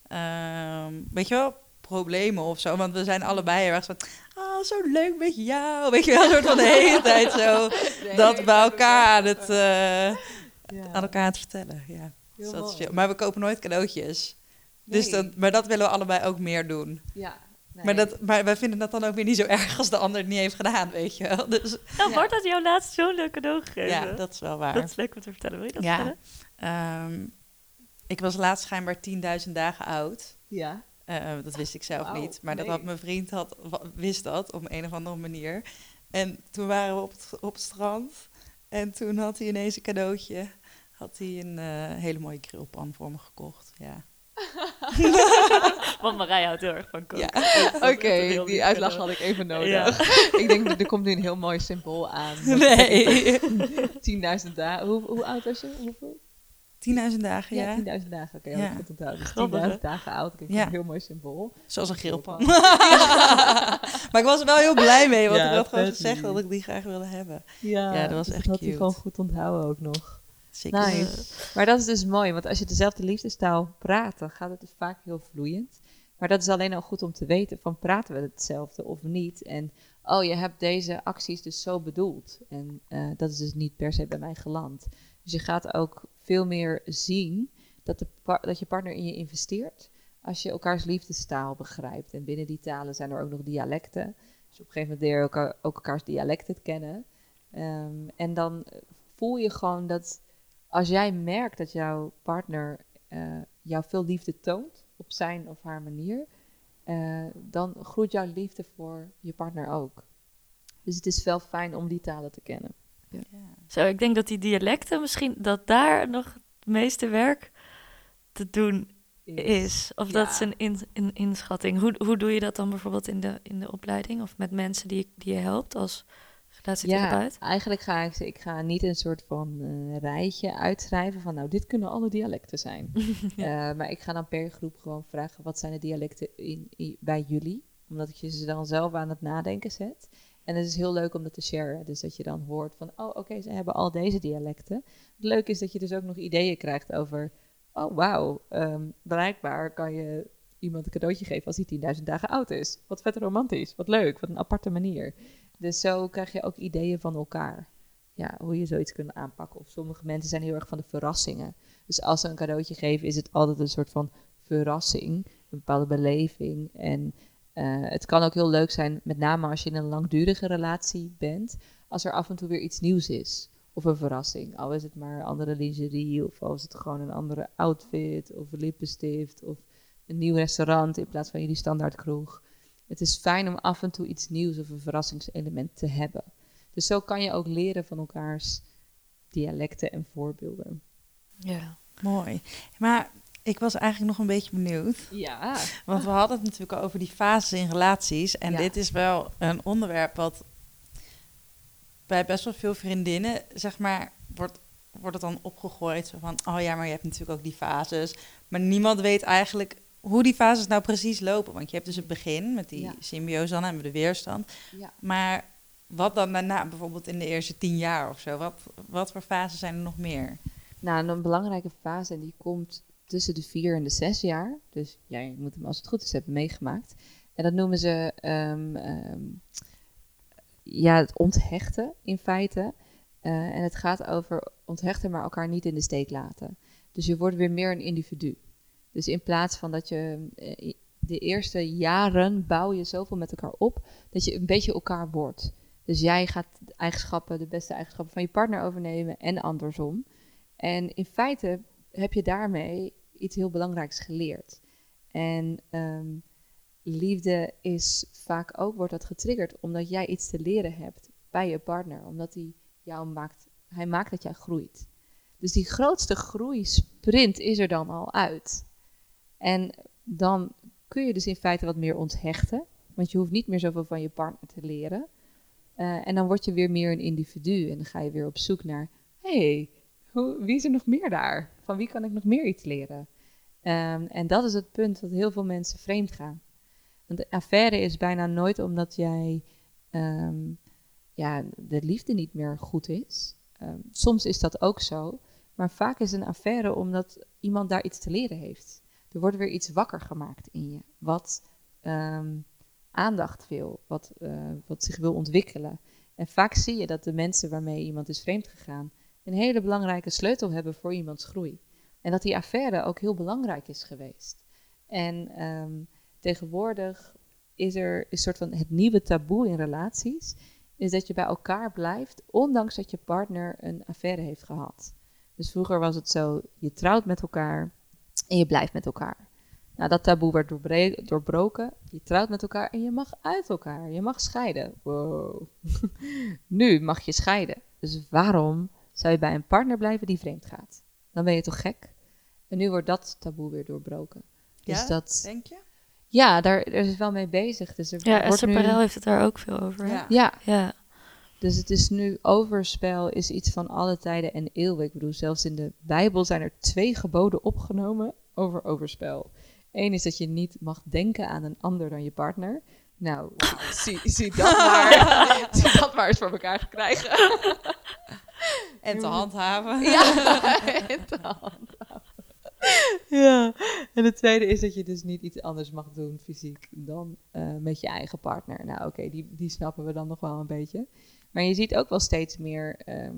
S2: ehm, weet je wel, problemen of zo. Want we zijn allebei erg van, oh, zo leuk met jou. Weet je wel, soort van de hele tijd zo dat bij elkaar aan het, eh, aan elkaar aan het vertellen. Ja, dus dat is. Maar we kopen nooit cadeautjes. Dus dat, maar dat willen we allebei ook meer doen.
S3: Ja. nee.
S2: Maar, dat, maar wij vinden dat dan ook weer niet zo erg als de ander het niet heeft gedaan, weet je wel. Dus
S1: Nou,
S3: Ja.
S1: Bart had jou laatst zo'n leuk cadeau gegeven.
S2: ja, dat is wel waar.
S1: Dat is leuk om te vertellen. Wil je dat
S2: Ja.
S1: vertellen?
S2: Ehm, ik was laatst schijnbaar 10.000 dagen oud.
S3: Ja.
S2: Eh, dat wist ik zelf niet. Maar dat had mijn vriend had, wist dat op een of andere manier. En toen waren we op het, op het strand. En toen had hij ineens een cadeautje. Had hij een eh, hele mooie grillpan voor me gekocht. Ja.
S1: Want Marij houdt heel erg van koken.
S2: Ja.
S1: Dat
S3: Oké, die
S1: cadeau.
S3: had ik even nodig.
S1: Ja.
S3: ik denk, er komt nu een heel mooi symbool aan.
S2: Nee.
S3: 10.000 dagen. Hoe, hoe oud was je? Hoeveel?
S2: 10.000 dagen, ja.
S3: Ja, 10.000 dagen. Oké,
S2: Ja.
S3: had ik goed onthouden. Dus
S1: Grappig,
S3: 10.000
S1: hè?
S3: dagen oud. Kijk,
S2: Ja.
S3: een heel mooi symbool.
S2: Zoals een grillpan. maar ik was er wel heel blij mee. Want
S3: Ja,
S2: ik had gewoon gezegd dat ik die graag wilde hebben.
S3: Ja,
S2: Ja, dat was
S3: dus
S2: echt
S3: had hij
S2: cute.
S3: gewoon goed onthouden ook nog.
S2: Zeker.
S3: Nice. Maar dat is dus mooi, want als je dezelfde liefdestaal praat, dan gaat het dus vaak heel vloeiend. Maar dat is alleen al goed om te weten van praten we hetzelfde of niet. En oh, je hebt deze acties dus zo bedoeld. En eh, dat is dus niet per se bij mij geland. Dus je gaat ook veel meer zien dat, de dat je partner in je investeert. Als je elkaars liefdestaal begrijpt. En binnen die talen zijn er ook nog dialecten. Dus op een gegeven moment leer je elkaar, ook elkaars dialecten kennen. Ehm, en dan voel je gewoon dat als jij merkt dat jouw partner eh, jou veel liefde toont op zijn of haar manier, eh, dan groeit jouw liefde voor je partner ook. Dus het is wel fijn om die talen te kennen.
S2: Ja.
S1: Zo, ik denk dat die dialecten misschien, dat daar nog het meeste werk te doen is. Of dat is een, in, een inschatting. Hoe, hoe doe je dat dan bijvoorbeeld in de, in de opleiding? Of met mensen die, die je helpt als
S3: Ja, eigenlijk ga ik, ik ga niet een soort van eh, rijtje uitschrijven van nou, dit kunnen alle dialecten zijn. Eh, maar ik ga dan per groep gewoon vragen wat zijn de dialecten in, bij jullie. Omdat ik je ze dan zelf aan het nadenken zet. En het is heel leuk om dat te sharen. Dus dat je dan hoort van, oh oké, ze hebben al deze dialecten. Het leuke is dat je dus ook nog ideeën krijgt over, oh wauw, ehm, blijkbaar kan je iemand een cadeautje geven als hij 10.000 dagen oud is. Wat vet romantisch, wat leuk, wat een aparte manier. Dus zo krijg je ook ideeën van elkaar. Ja, hoe je zoiets kunt aanpakken. Of sommige mensen zijn heel erg van de verrassingen. Dus als ze een cadeautje geven, is het altijd een soort van verrassing. Een bepaalde beleving. En eh, het kan ook heel leuk zijn, met name als je in een langdurige relatie bent, als er af en toe weer iets nieuws is. of een verrassing. Al is het maar andere lingerie, of al is het gewoon een andere outfit, of lippenstift, of een nieuw restaurant in plaats van jullie standaard kroeg. Het is fijn om af en toe iets nieuws of een verrassingselement te hebben. Dus zo kan je ook leren van elkaars dialecten en voorbeelden.
S1: Ja.
S2: Mooi. Maar ik was eigenlijk nog een beetje benieuwd.
S3: Ja.
S2: Want we hadden het natuurlijk over die fases in relaties. En
S3: Ja.
S2: dit is wel een onderwerp wat bij best wel veel vriendinnen, zeg maar, wordt, wordt het dan opgegooid. Zo van, oh ja, maar je hebt natuurlijk ook die fases. Maar niemand weet eigenlijk hoe die fases nou precies lopen. Want je hebt dus het begin met die
S3: Ja.
S2: symbiose dan en de weerstand.
S3: Ja.
S2: Maar wat dan daarna, bijvoorbeeld in de eerste tien jaar of zo? Wat, wat voor fases zijn er nog meer?
S3: Nou, een belangrijke fase en die komt tussen de vier en de zes jaar. Dus jij moet hem als het goed is hebben meegemaakt. En dat noemen ze ehm, ehm, ja, het onthechten in feite. Eh, en het gaat over onthechten, maar elkaar niet in de steek laten. Dus je wordt weer meer een individu. Dus in plaats van dat je eh, de eerste jaren bouw je zoveel met elkaar op dat je een beetje elkaar wordt. Dus jij gaat de eigenschappen, de beste eigenschappen van je partner overnemen en andersom. En in feite heb je daarmee iets heel belangrijks geleerd. En ehm, liefde is vaak ook, wordt dat getriggerd omdat jij iets te leren hebt bij je partner. Omdat hij jou maakt, hij maakt dat jij groeit. Dus die grootste groeisprint is er dan al uit. En dan kun je dus in feite wat meer onthechten. Want je hoeft niet meer zoveel van je partner te leren. Eh, en dan word je weer meer een individu. En dan ga je weer op zoek naar... hey, wie is er nog meer daar? Van wie kan ik nog meer iets leren? Ehm, en dat is het punt dat heel veel mensen vreemd gaan. Want de affaire is bijna nooit omdat jij ehm, ja, de liefde niet meer goed is. Ehm, soms is dat ook zo. Maar vaak is een affaire omdat iemand daar iets te leren heeft. Er wordt weer iets wakker gemaakt in je. Wat ehm, aandacht wil, wat, eh, wat zich wil ontwikkelen. En vaak zie je dat de mensen waarmee iemand is vreemd gegaan een hele belangrijke sleutel hebben voor iemands groei. En dat die affaire ook heel belangrijk is geweest. En ehm, tegenwoordig is er een soort van het nieuwe taboe in relaties, is dat je bij elkaar blijft, ondanks dat je partner een affaire heeft gehad. Dus vroeger was het zo, je trouwt met elkaar en je blijft met elkaar. Nou, dat taboe werd doorbroken. Je trouwt met elkaar en je mag uit elkaar. Je mag scheiden. Wow. nu mag je scheiden. Dus waarom zou je bij een partner blijven die vreemd gaat? Dan ben je toch gek? En nu wordt dat taboe weer doorbroken. Dus
S2: Ja,
S3: dat,
S2: Denk je?
S3: ja, daar daar is het wel mee bezig. Dus er
S1: Ja,
S3: wordt
S1: Esther
S3: nu,
S1: Perel heeft het daar ook veel over.
S2: Ja.
S3: Ja,
S1: Ja.
S3: dus het is nu overspel is iets van alle tijden en eeuwen. Ik bedoel, zelfs in de Bijbel zijn er twee geboden opgenomen over overspel. Eén is dat je niet mag denken aan een ander dan je partner. Nou, zie, zie, dat maar, zie dat maar eens voor elkaar te krijgen.
S2: En te handhaven.
S3: Ja, en te handhaven. ja. En het tweede is dat je dus niet iets anders mag doen fysiek dan eh, met je eigen partner. Nou, oké, die, die snappen we dan nog wel een beetje. Maar je ziet ook wel steeds meer ehm,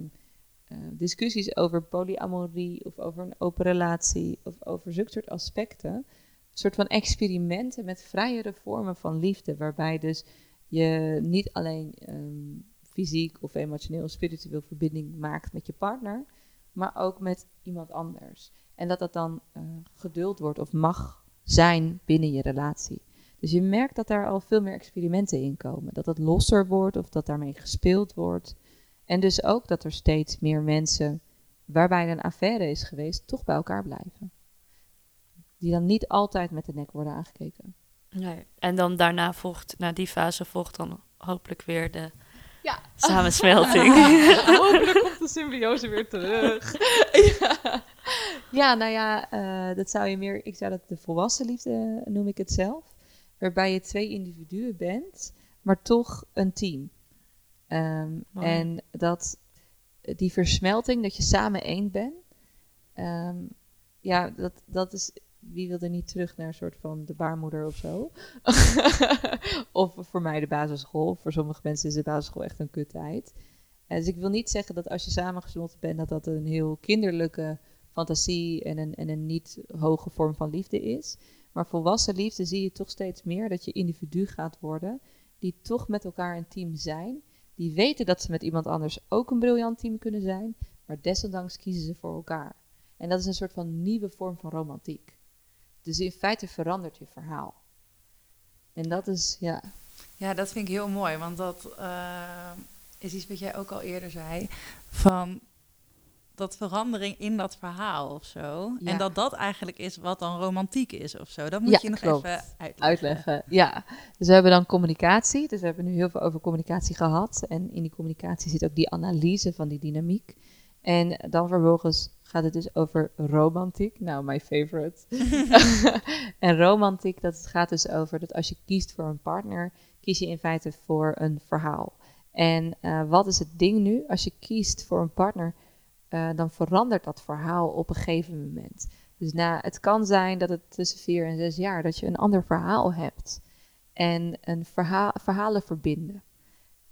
S3: eh, discussies over polyamorie of over een open relatie of over zulke soort aspecten. Een soort van experimenten met vrijere vormen van liefde, waarbij dus je niet alleen ehm, fysiek of emotioneel of spiritueel verbinding maakt met je partner, maar ook met iemand anders. En dat dat dan eh, geduld wordt of mag zijn binnen je relatie. Dus je merkt dat daar al veel meer experimenten in komen. Dat het losser wordt of dat daarmee gespeeld wordt. En dus ook dat er steeds meer mensen waarbij er een affaire is geweest, toch bij elkaar blijven. Die dan niet altijd met de nek worden aangekeken.
S1: Nee. En dan daarna volgt, na die fase volgt dan hopelijk weer de
S3: Ja.
S1: samensmelting.
S3: Hopelijk komt de symbiose weer terug. ja. ja, nou ja, eh, dat zou je meer, ik zou dat de volwassen liefde eh, noem ik het zelf. Waarbij je twee individuen bent, maar toch een team. Ehm, en dat die versmelting, dat je samen één bent. ehm, ja, dat, dat is. Wie wil er niet terug naar een soort van de baarmoeder of zo? of voor mij de basisschool. Voor sommige mensen is de basisschool echt een kuttijd. Eh, dus ik wil niet zeggen dat als je samengesmolten bent, dat dat een heel kinderlijke fantasie en een, en een niet hoge vorm van liefde is. Maar volwassen liefde zie je toch steeds meer dat je individu gaat worden, die toch met elkaar een team zijn, Die weten dat ze met iemand anders ook een briljant team kunnen zijn, maar desondanks kiezen ze voor elkaar. En dat is een soort van nieuwe vorm van romantiek. Dus in feite verandert je verhaal. En dat is, ja.
S2: Ja, dat vind ik heel mooi, want dat uh, is iets wat jij ook al eerder zei. Van dat verandering in dat verhaal of zo. En dat dat eigenlijk is wat dan romantiek is of zo. Dat moet je nog even uitleggen.
S3: uitleggen. Ja, dus we hebben dan communicatie. Dus we hebben nu heel veel over communicatie gehad. En in die communicatie zit ook die analyse van die dynamiek. En dan vervolgens gaat het dus over romantiek. Nou, my favorite. en romantiek, dat gaat dus over dat als je kiest voor een partner, kies je in feite voor een verhaal. En uh, wat is het ding nu? Als je kiest voor een partner, uh, dan verandert dat verhaal op een gegeven moment. Dus na, het kan zijn dat het tussen vier en zes jaar dat je een ander verhaal hebt. En een verhaal, verhalen verbinden.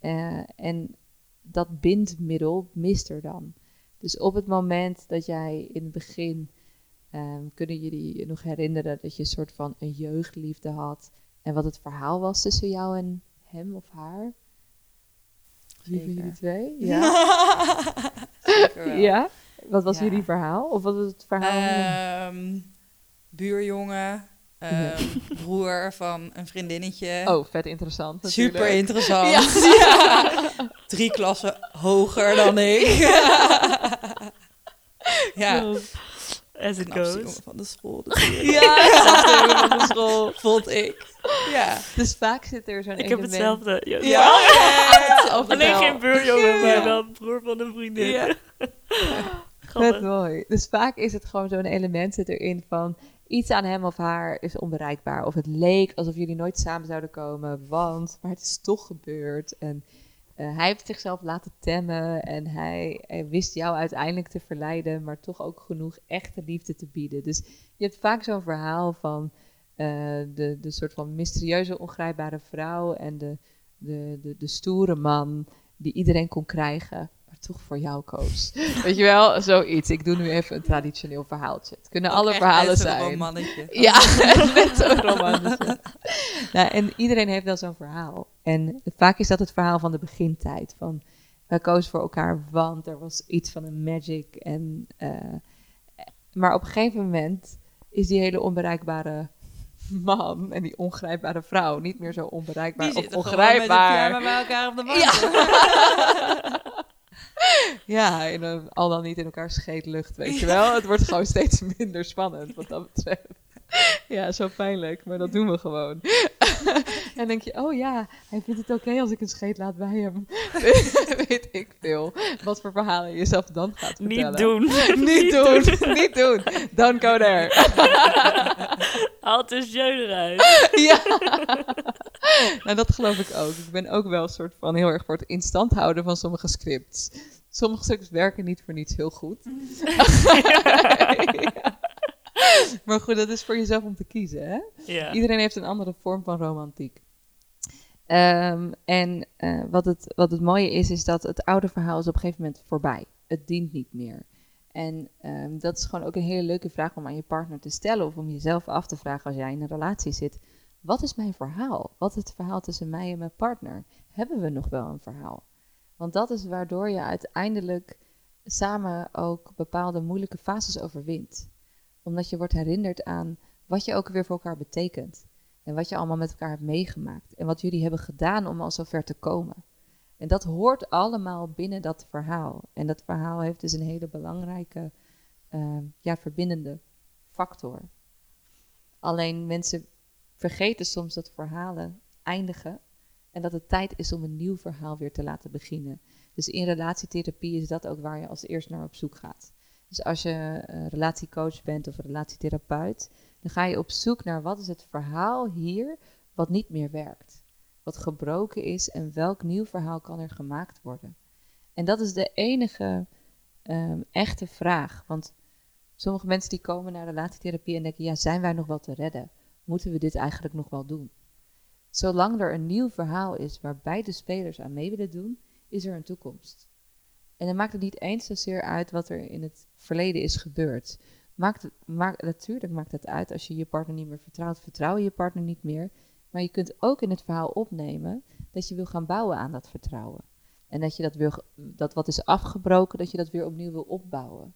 S3: Uh, en dat bindmiddel mist er dan. Dus op het moment dat jij in het begin, um, kunnen jullie je nog herinneren dat je een soort van een jeugdliefde had. En wat het verhaal was tussen jou en hem of haar? Wie van jullie twee? Ja. Ja. Wat was jullie verhaal? Of wat was het verhaal?
S2: Um, buurjongen, um, broer van een vriendinnetje.
S3: Oh, vet interessant.
S2: Natuurlijk. Super interessant. Ja. Drie klassen hoger dan ik. ja.
S1: As it goes.
S2: van de school.
S3: ja, van de school.
S2: Vond ik. Ja.
S3: Dus vaak zit er zo'n
S1: Ik heb hetzelfde. Ja.
S2: ja.
S1: Alleen geen buurjongen, maar wel broer van een vriendin. Ja.
S3: Vet mooi. Dus vaak is het gewoon zo'n element zit erin van iets aan hem of haar is onbereikbaar. Of het leek alsof jullie nooit samen zouden komen, want, maar het is toch gebeurd. En uh, hij heeft zichzelf laten temmen en hij, hij, wist jou uiteindelijk te verleiden, maar toch ook genoeg echte liefde te bieden. Dus je hebt vaak zo'n verhaal van uh, de, de soort van mysterieuze, ongrijpbare vrouw en de, de, de, de stoere man die iedereen kon krijgen toch voor jou koos. Weet je wel, zoiets. Ik doe nu even een traditioneel verhaaltje. Het kunnen alle verhalen zijn.
S2: Een mannetje.
S3: Ja, net zo'n romannetje. nou, en iedereen heeft wel zo'n verhaal. En vaak is dat het verhaal van de begintijd. Van, wij kozen voor elkaar, want er was iets van een magic. En, uh, maar op een gegeven moment is die hele onbereikbare man en die ongrijpbare vrouw niet meer zo onbereikbaar
S2: die
S3: of ongrijpbaar.
S2: Die bij elkaar op de bank.
S3: Ja. ja, en dan, al dan niet in elkaar scheetlucht, weet je wel. Het wordt gewoon steeds minder spannend wat dat betreft. Ja, zo pijnlijk, maar dat doen we gewoon. en denk je, oh ja, hij vindt het oké als ik een scheet laat bij hem. Weet ik veel. Wat voor verhalen je jezelf dan gaat vertellen.
S1: Niet doen.
S3: niet, doen. niet doen. Don't go there.
S1: Haal het eruit.
S3: ja. nou, dat geloof ik ook. Ik ben ook wel een soort van heel erg voor het instand houden van sommige scripts. Sommige stukjes werken niet voor niets heel goed. ja. Maar goed, dat is voor jezelf om te kiezen. Hè?
S1: Ja.
S3: Iedereen heeft een andere vorm van romantiek. Um, en uh, wat, het, wat het mooie is, is dat het oude verhaal is op een gegeven moment voorbij. Het dient niet meer. En um, dat is gewoon ook een hele leuke vraag om aan je partner te stellen of om jezelf af te vragen als jij in een relatie zit. Wat is mijn verhaal? Wat is het verhaal tussen mij en mijn partner? Hebben we nog wel een verhaal? Want dat is waardoor je uiteindelijk samen ook bepaalde moeilijke fases overwint. Omdat je wordt herinnerd aan wat je ook weer voor elkaar betekent. En wat je allemaal met elkaar hebt meegemaakt. En wat jullie hebben gedaan om al zover te komen. En dat hoort allemaal binnen dat verhaal. En dat verhaal heeft dus een hele belangrijke, uh, ja, verbindende factor. Alleen mensen vergeten soms dat verhalen eindigen en dat het tijd is om een nieuw verhaal weer te laten beginnen. Dus in relatietherapie is dat ook waar je als eerst naar op zoek gaat. Dus als je een relatiecoach bent of relatietherapeut, dan ga je op zoek naar wat is het verhaal hier wat niet meer werkt. Wat gebroken is en welk nieuw verhaal kan er gemaakt worden. En dat is de enige um, echte vraag. Want sommige mensen die komen naar relatietherapie en denken, ja, zijn wij nog wel te redden? Moeten we dit eigenlijk nog wel doen? Zolang er een nieuw verhaal is waar beide spelers aan mee willen doen, is er een toekomst. En dan maakt het niet eens zozeer uit wat er in het verleden is gebeurd. Maakt, maakt, natuurlijk maakt het uit als je je partner niet meer vertrouwt, vertrouw je je partner niet meer. Maar je kunt ook in het verhaal opnemen dat je wil gaan bouwen aan dat vertrouwen. En dat je dat, dat wat is afgebroken, dat je dat weer opnieuw wil opbouwen.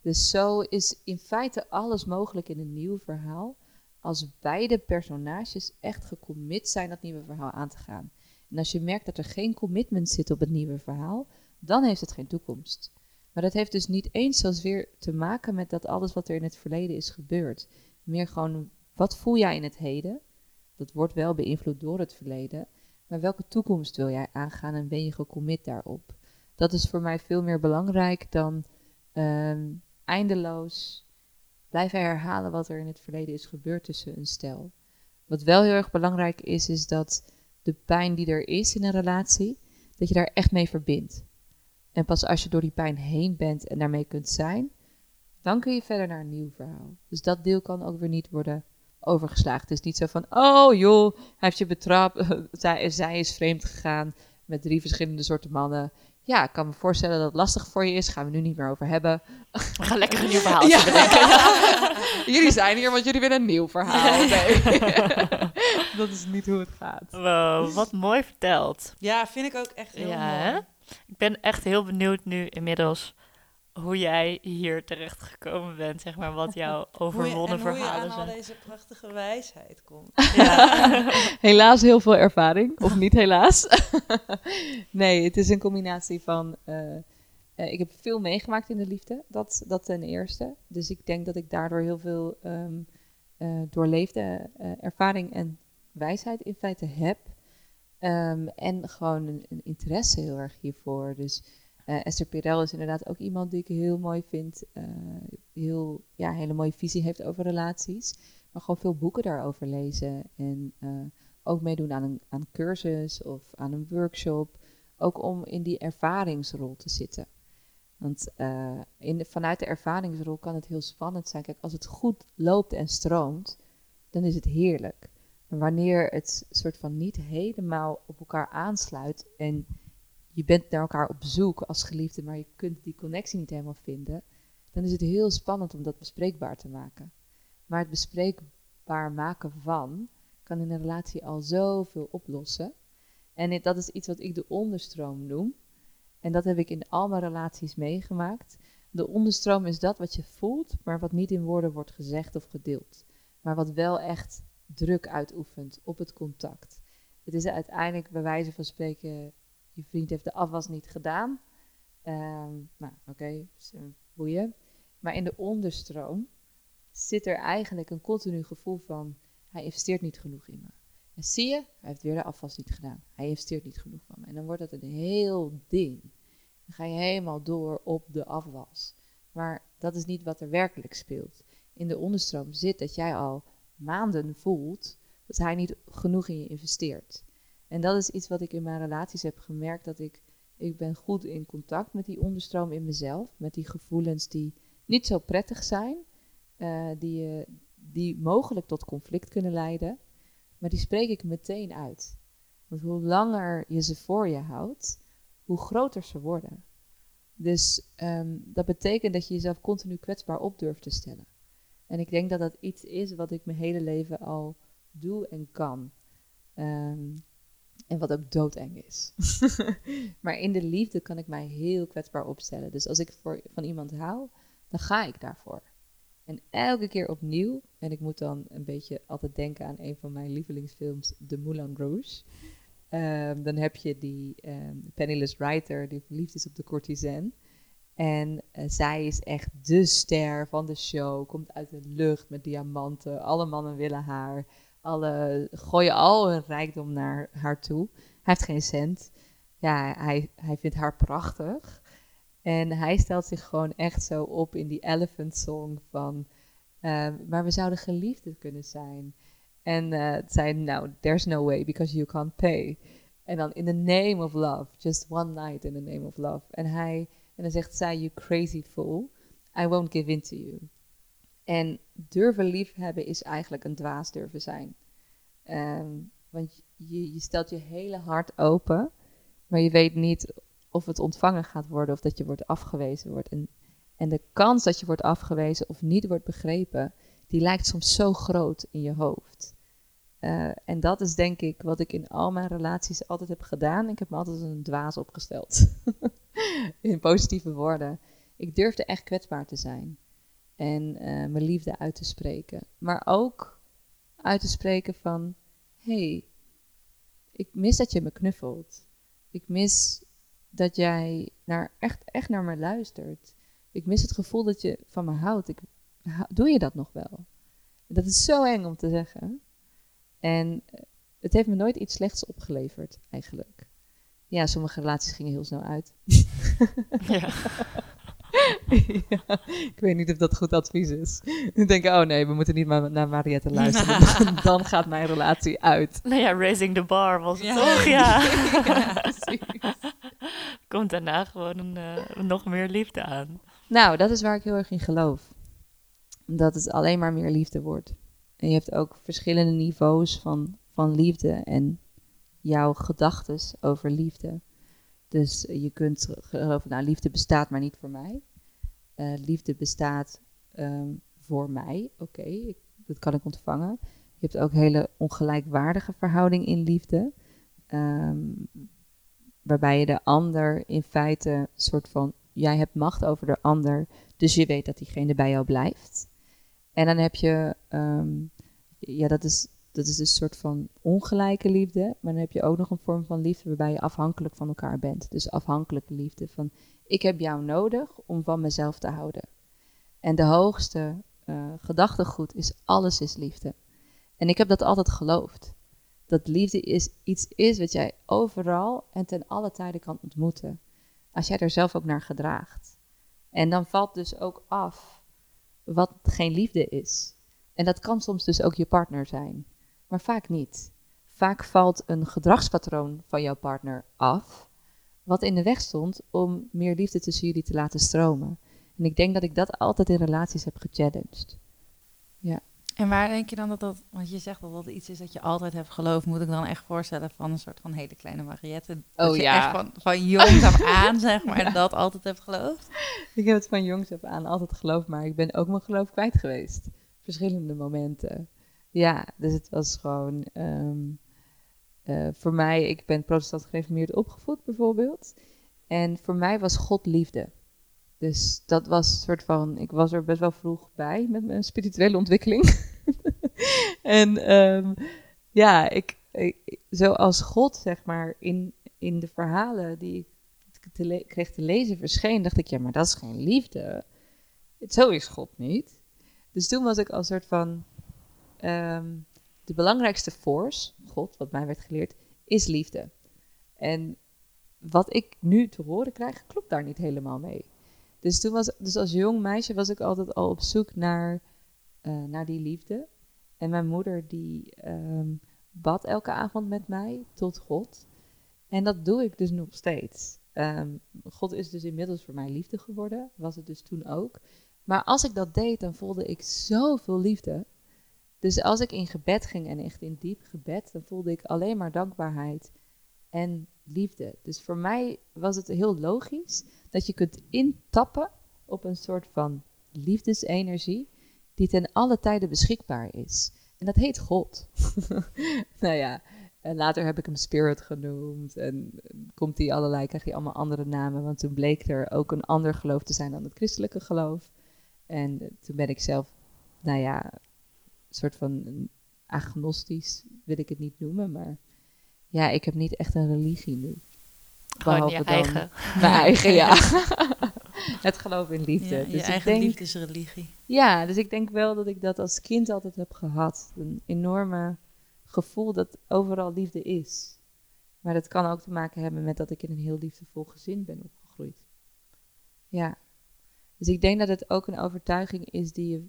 S3: Dus zo is in feite alles mogelijk in een nieuw verhaal. Als beide personages echt gecommit zijn dat nieuwe verhaal aan te gaan. En als je merkt dat er geen commitment zit op het nieuwe verhaal, dan heeft het geen toekomst. Maar dat heeft dus niet eens zozeer te maken met dat alles wat er in het verleden is gebeurd. Meer gewoon, wat voel jij in het heden? Dat wordt wel beïnvloed door het verleden. Maar welke toekomst wil jij aangaan en ben je gecommit daarop? Dat is voor mij veel meer belangrijk dan ehm, eindeloos blijven herhalen wat er in het verleden is gebeurd tussen een stel. Wat wel heel erg belangrijk is, is dat de pijn die er is in een relatie, dat je daar echt mee verbindt. En pas als je door die pijn heen bent en daarmee kunt zijn, dan kun je verder naar een nieuw verhaal. Dus dat deel kan ook weer niet worden overgeslagen. Het is niet zo van, oh joh, hij heeft je betrapt, zij, zij is vreemd gegaan met drie verschillende soorten mannen. Ja, ik kan me voorstellen dat het lastig voor je is. Gaan we nu niet meer over hebben.
S1: We gaan lekker een nieuw verhaal ja. bedenken.
S3: jullie zijn hier, want jullie willen een nieuw verhaal. Nee. dat is niet hoe het gaat.
S1: Wow, wat mooi verteld.
S2: Ja, vind ik ook echt heel ja, mooi.
S1: Ik ben echt heel benieuwd nu inmiddels hoe jij hier terecht gekomen bent, zeg maar, wat jouw overwonnen verhalen zijn.
S2: hoe je aan al deze prachtige wijsheid komt.
S3: Ja. helaas heel veel ervaring, of niet helaas. nee, het is een combinatie van... Uh, ik heb veel meegemaakt in de liefde, dat, dat ten eerste. Dus ik denk dat ik daardoor heel veel um, uh, doorleefde ervaring en wijsheid in feite heb. Um, en gewoon een, een interesse heel erg hiervoor. Dus uh, Esther Pirel is inderdaad ook iemand die ik heel mooi vind. Uh, heel, ja, hele mooie visie heeft over relaties. Maar gewoon veel boeken daarover lezen. En uh, ook meedoen aan een aan cursus of aan een workshop. Ook om in die ervaringsrol te zitten. Want in vanuit de ervaringsrol kan het heel spannend zijn. Kijk, als het goed loopt en stroomt, dan is het heerlijk. Maar wanneer het soort van niet helemaal op elkaar aansluit en je bent naar elkaar op zoek als geliefde, maar je kunt die connectie niet helemaal vinden, dan is het heel spannend om dat bespreekbaar te maken. Maar het bespreekbaar maken van kan in een relatie al zoveel oplossen. En dat is iets wat ik de onderstroom noem. En dat heb ik in al mijn relaties meegemaakt. De onderstroom is dat wat je voelt, maar wat niet in woorden wordt gezegd of gedeeld. Maar wat wel echt druk uitoefent op het contact. Het is uiteindelijk bij wijze van spreken je vriend heeft de afwas niet gedaan. Ehm, nou, oké, boeien. Maar in de onderstroom zit er eigenlijk een continu gevoel van... hij investeert niet genoeg in me. En zie je, hij heeft weer de afwas niet gedaan. Hij investeert niet genoeg van me. En dan wordt dat een heel ding. Dan ga je helemaal door op de afwas. Maar dat is niet wat er werkelijk speelt. In de onderstroom zit dat jij al maanden voelt dat hij niet genoeg in je investeert. En dat is iets wat ik in mijn relaties heb gemerkt, dat ik, ik ben goed in contact met die onderstroom in mezelf, met die gevoelens die niet zo prettig zijn, uh, die, die mogelijk tot conflict kunnen leiden, maar die spreek ik meteen uit. Want hoe langer je ze voor je houdt, hoe groter ze worden. Dus um, dat betekent dat je jezelf continu kwetsbaar op durft te stellen. En ik denk dat dat iets is wat ik mijn hele leven al doe en kan. Um, en wat ook doodeng is. maar in de liefde kan ik mij heel kwetsbaar opstellen. Dus als ik voor, van iemand hou, dan ga ik daarvoor. En elke keer opnieuw, en ik moet dan een beetje altijd denken aan een van mijn lievelingsfilms, The Moulin Rouge. Um, dan heb je die um, penniless writer die verliefd is op de courtisan. En uh, zij is echt de ster van de show, komt uit de lucht met diamanten, alle mannen willen haar alle, gooien al hun rijkdom naar haar toe. Hij heeft geen cent. Ja, hij, hij vindt haar prachtig. En hij stelt zich gewoon echt zo op in die Elephant Song van... Uh, maar we zouden geliefd kunnen zijn. En uh, zei, nou, there's no way because you can't pay. En dan in the name of love, just one night in the name of love. En hij, en dan zegt zij, you crazy fool, I won't give in to you. En durven liefhebben is eigenlijk een dwaas durven zijn. Ehm, want je, je stelt je hele hart open, maar je weet niet of het ontvangen gaat worden of dat je wordt afgewezen wordt. En, en de kans dat je wordt afgewezen of niet wordt begrepen, die lijkt soms zo groot in je hoofd. Eh, en dat is denk ik wat ik in al mijn relaties altijd heb gedaan. Ik heb me altijd een dwaas opgesteld. in positieve woorden. Ik durfde echt kwetsbaar te zijn. En eh, mijn liefde uit te spreken. Maar ook uit te spreken van... hey, ik mis dat je me knuffelt. Ik mis dat jij naar, echt, echt naar me luistert. Ik mis het gevoel dat je van me houdt. Ik, doe je dat nog wel? Dat is zo eng om te zeggen. En eh, het heeft me nooit iets slechts opgeleverd, eigenlijk. Ja, sommige relaties gingen heel snel uit. Ja. ja, ik weet niet of dat goed advies is. Ik denk, oh nee, we moeten niet maar naar Mariette luisteren. dan gaat mijn relatie uit.
S1: Nou ja, raising the bar was het toch? Ja. ja Komt daarna gewoon een, uh, nog meer liefde aan.
S3: Nou, dat is waar ik heel erg in geloof. Dat het alleen maar meer liefde wordt. En je hebt ook verschillende niveaus van, van liefde en jouw gedachten over liefde. Dus je kunt geloven, nou, liefde bestaat maar niet voor mij. Uh, liefde bestaat um, voor mij. Oké, dat kan ik ontvangen. Je hebt ook hele ongelijkwaardige verhouding in liefde. Um, waarbij je de ander in feite een soort van, jij hebt macht over de ander, dus je weet dat diegene bij jou blijft. En dan heb je, um, ja, dat is, dat is een soort van ongelijke liefde, maar dan heb je ook nog een vorm van liefde waarbij je afhankelijk van elkaar bent. Dus afhankelijke liefde van, ik heb jou nodig om van mezelf te houden. En de hoogste uh, gedachtegoed is, alles is liefde. En ik heb dat altijd geloofd dat liefde is, iets is wat jij overal en ten alle tijden kan ontmoeten. Als jij er zelf ook naar gedraagt. En dan valt dus ook af wat geen liefde is. En dat kan soms dus ook je partner zijn, maar vaak niet. Vaak valt een gedragspatroon van jouw partner af, wat in de weg stond om meer liefde tussen jullie te laten stromen. En ik denk dat ik dat altijd in relaties heb gechallenged. Ja.
S2: En waar denk je dan dat dat, want je zegt dat dat iets is dat je altijd hebt geloofd, moet ik dan echt voorstellen van een soort van hele kleine Mariette? Dat oh je ja. Echt van, van jongs af aan, zeg maar, ja. dat altijd hebt geloofd?
S3: Ik heb het van jongs af aan altijd geloofd, maar ik ben ook mijn geloof kwijt geweest. Verschillende momenten. Ja, dus het was gewoon, um, uh, voor mij, ik ben protestant gereformeerd opgevoed bijvoorbeeld. En voor mij was God liefde. Dus dat was een soort van, ik was er best wel vroeg bij met mijn spirituele ontwikkeling. en um, ja, ik, zoals God, zeg maar, in, in de verhalen die ik kreeg te lezen verscheen, dacht ik, ja, maar dat is geen liefde. Zo is God niet. Dus toen was ik als soort van, um, de belangrijkste force, God, wat mij werd geleerd, is liefde. En wat ik nu te horen krijg, klopt daar niet helemaal mee. Dus toen was, dus als jong meisje was ik altijd al op zoek naar, uh, naar die liefde. En mijn moeder die um, bad elke avond met mij tot God. En dat doe ik dus nog steeds. Um, God is dus inmiddels voor mij liefde geworden, was het dus toen ook. Maar als ik dat deed, dan voelde ik zoveel liefde. Dus als ik in gebed ging en echt in diep gebed, dan voelde ik alleen maar dankbaarheid en liefde. Dus voor mij was het heel logisch dat je kunt intappen op een soort van liefdesenergie die ten alle tijden beschikbaar is. En dat heet God. nou ja, later heb ik hem Spirit genoemd. En komt hij allerlei, krijg je allemaal andere namen. Want toen bleek er ook een ander geloof te zijn dan het christelijke geloof. En toen ben ik zelf, nou ja, soort van agnostisch wil ik het niet noemen. Maar ja, ik heb niet echt een religie nu.
S1: Gewoon je eigen.
S3: Mijn eigen, ja. het geloof in liefde.
S2: Ja, dus je eigen denk, liefdesreligie.
S3: Ja, dus ik denk wel dat ik dat als kind altijd heb gehad. Een enorme gevoel dat overal liefde is. Maar dat kan ook te maken hebben met dat ik in een heel liefdevol gezin ben opgegroeid. Ja. Dus ik denk dat het ook een overtuiging is die je.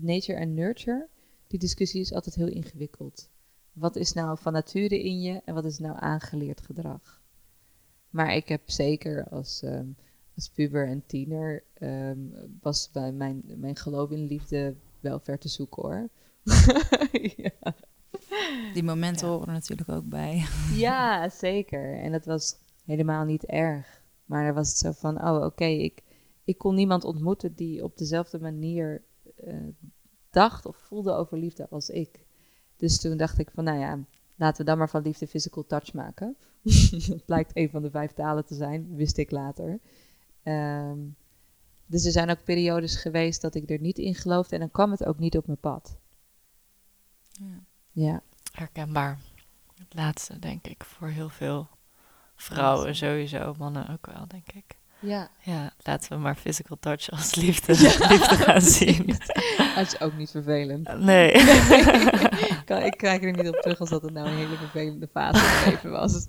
S3: Nature en nurture, die discussie is altijd heel ingewikkeld. Wat is nou van nature in je en wat is nou aangeleerd gedrag? Maar ik heb zeker als, um, als puber en tiener um, was bij mijn, mijn geloof in liefde wel ver te zoeken hoor.
S2: ja. Die momenten horen natuurlijk ook bij.
S3: ja, zeker. En dat was helemaal niet erg. Maar er was het zo van, oh oké, ik, ik kon niemand ontmoeten die op dezelfde manier uh, dacht of voelde over liefde als ik. Dus toen dacht ik van, nou ja, laten we dan maar van liefde physical touch maken. dat blijkt een van de vijf talen te zijn, wist ik later. Ehm, dus er zijn ook periodes geweest dat ik er niet in geloofde en dan kwam het ook niet op mijn pad.
S1: Ja.
S3: Ja,
S1: Herkenbaar. Het laatste, denk ik, voor heel veel vrouwen sowieso, mannen ook wel, denk ik.
S3: Ja.
S1: Ja, laten we maar physical touch als liefde, liefde gaan zien.
S3: dat is ook niet vervelend.
S1: Nee.
S3: ik, kan- ik kijk er niet op terug als dat het nou een hele vervelende fase leven was.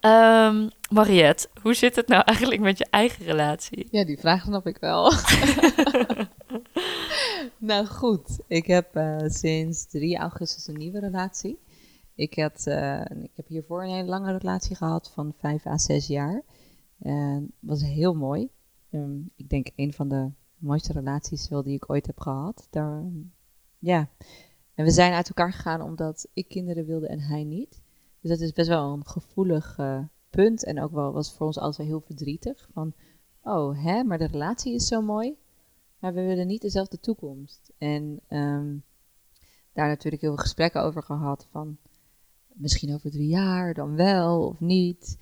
S1: Ehm, Mariette, hoe zit het nou eigenlijk met je eigen relatie?
S3: Ja, die vraag snap ik wel. nou goed, ik heb eh, sinds 3 augustus een nieuwe relatie. Ik, had, eh, ik heb hiervoor een hele lange relatie gehad van 5 à 6 jaar. En was heel mooi. Ehm, ik denk een van de mooiste relaties wel die ik ooit heb gehad. Daar, ja. En we zijn uit elkaar gegaan omdat ik kinderen wilde en hij niet. Dus dat is best wel een gevoelig eh, punt. En ook wel was voor ons altijd heel verdrietig. Van, oh hè, maar de relatie is zo mooi. Maar we willen niet dezelfde toekomst. En ehm, daar natuurlijk heel veel gesprekken over gehad. Van misschien over drie jaar, dan wel of niet.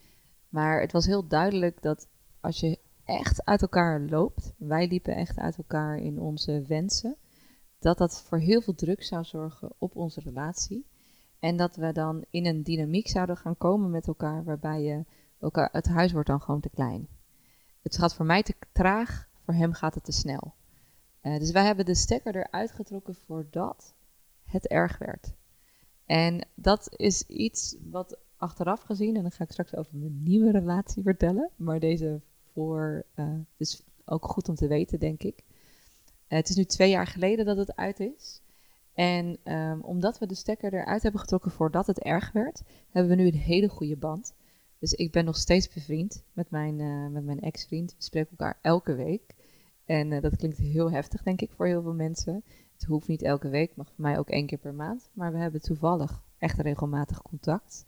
S3: Maar het was heel duidelijk dat als je echt uit elkaar loopt, wij liepen echt uit elkaar in onze wensen, dat dat voor heel veel druk zou zorgen op onze relatie. En dat we dan in een dynamiek zouden gaan komen met elkaar, waarbij je elkaar, het huis wordt dan gewoon te klein. Het gaat voor mij te traag, voor hem gaat het te snel. Eh, dus wij hebben de stekker eruit getrokken voordat het erg werd. En dat is iets wat achteraf gezien, en dan ga ik straks over mijn nieuwe relatie vertellen, maar deze voor, eh is ook goed om te weten, denk ik. Eh, het is nu twee jaar geleden dat het uit is. En ehm, omdat we de stekker eruit hebben getrokken voordat het erg werd, hebben we nu een hele goede band. Dus ik ben nog steeds bevriend met mijn, eh, met mijn ex-vriend. We spreken elkaar elke week. En dat klinkt heel heftig, denk ik, voor heel veel mensen. Het hoeft niet elke week, mag voor mij ook één keer per maand. Maar we hebben toevallig echt regelmatig contact.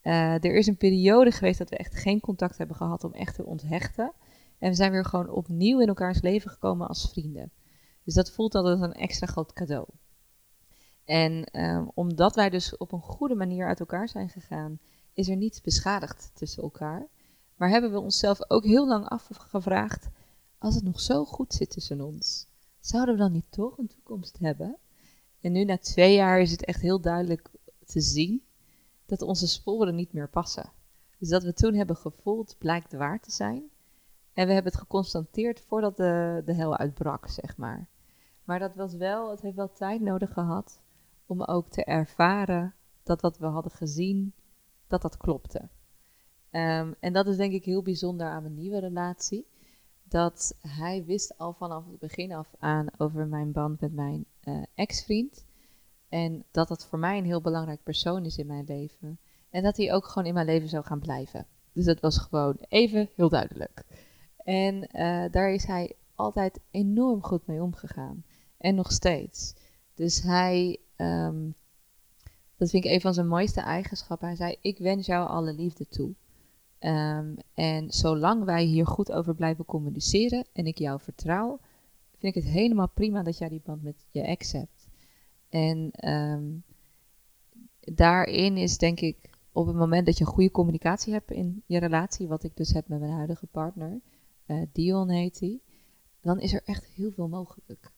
S3: Eh, er is een periode geweest dat we echt geen contact hebben gehad om echt te onthechten. En we zijn weer gewoon opnieuw in elkaars leven gekomen als vrienden. Dus dat voelt altijd een extra groot cadeau. En ehm, omdat wij dus op een goede manier uit elkaar zijn gegaan, is er niets beschadigd tussen elkaar. Maar hebben we onszelf ook heel lang afgevraagd, als het nog zo goed zit tussen ons, zouden we dan niet toch een toekomst hebben? En nu na twee jaar is het echt heel duidelijk te zien dat onze sporen niet meer passen. Dus dat we toen hebben gevoeld blijkt waar te zijn. En we hebben het geconstateerd voordat de, de hel uitbrak, zeg maar. Maar dat was wel, het heeft wel tijd nodig gehad om ook te ervaren dat wat we hadden gezien, dat dat klopte. Ehm, en dat is denk ik heel bijzonder aan mijn nieuwe relatie. Dat hij wist al vanaf het begin af aan over mijn band met mijn eh, ex-vriend. En dat dat voor mij een heel belangrijk persoon is in mijn leven. En dat hij ook gewoon in mijn leven zou gaan blijven. Dus dat was gewoon even heel duidelijk. En eh, daar is hij altijd enorm goed mee omgegaan. En nog steeds. Dus hij, ehm, dat vind ik een van zijn mooiste eigenschappen. Hij zei: Ik wens jou alle liefde toe. Ehm, en zolang wij hier goed over blijven communiceren en ik jou vertrouw, vind ik het helemaal prima dat jij die band met je ex hebt. En ehm, daarin is denk ik op het moment dat je goede communicatie hebt in je relatie, wat ik dus heb met mijn huidige partner, eh, Dion heet hij, dan is er echt heel veel mogelijk.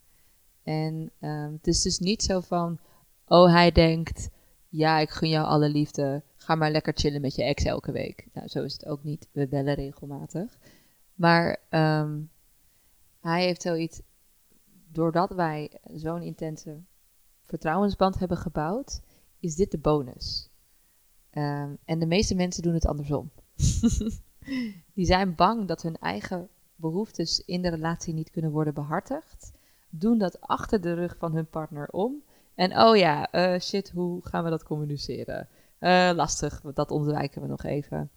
S3: En ehm, het is dus niet zo van, oh hij denkt, ja ik gun jou alle liefde, ga maar lekker chillen met je ex elke week. Nou zo is het ook niet, we bellen regelmatig. Maar ehm, hij heeft zoiets, doordat wij zo'n intense vertrouwensband hebben gebouwd, is dit de bonus. Ehm, en de meeste mensen doen het andersom. Die zijn bang dat hun eigen behoeftes in de relatie niet kunnen worden behartigd. Doen dat achter de rug van hun partner om. En oh ja, eh, shit, hoe gaan we dat communiceren? Eh, lastig, dat ontwijken we nog even.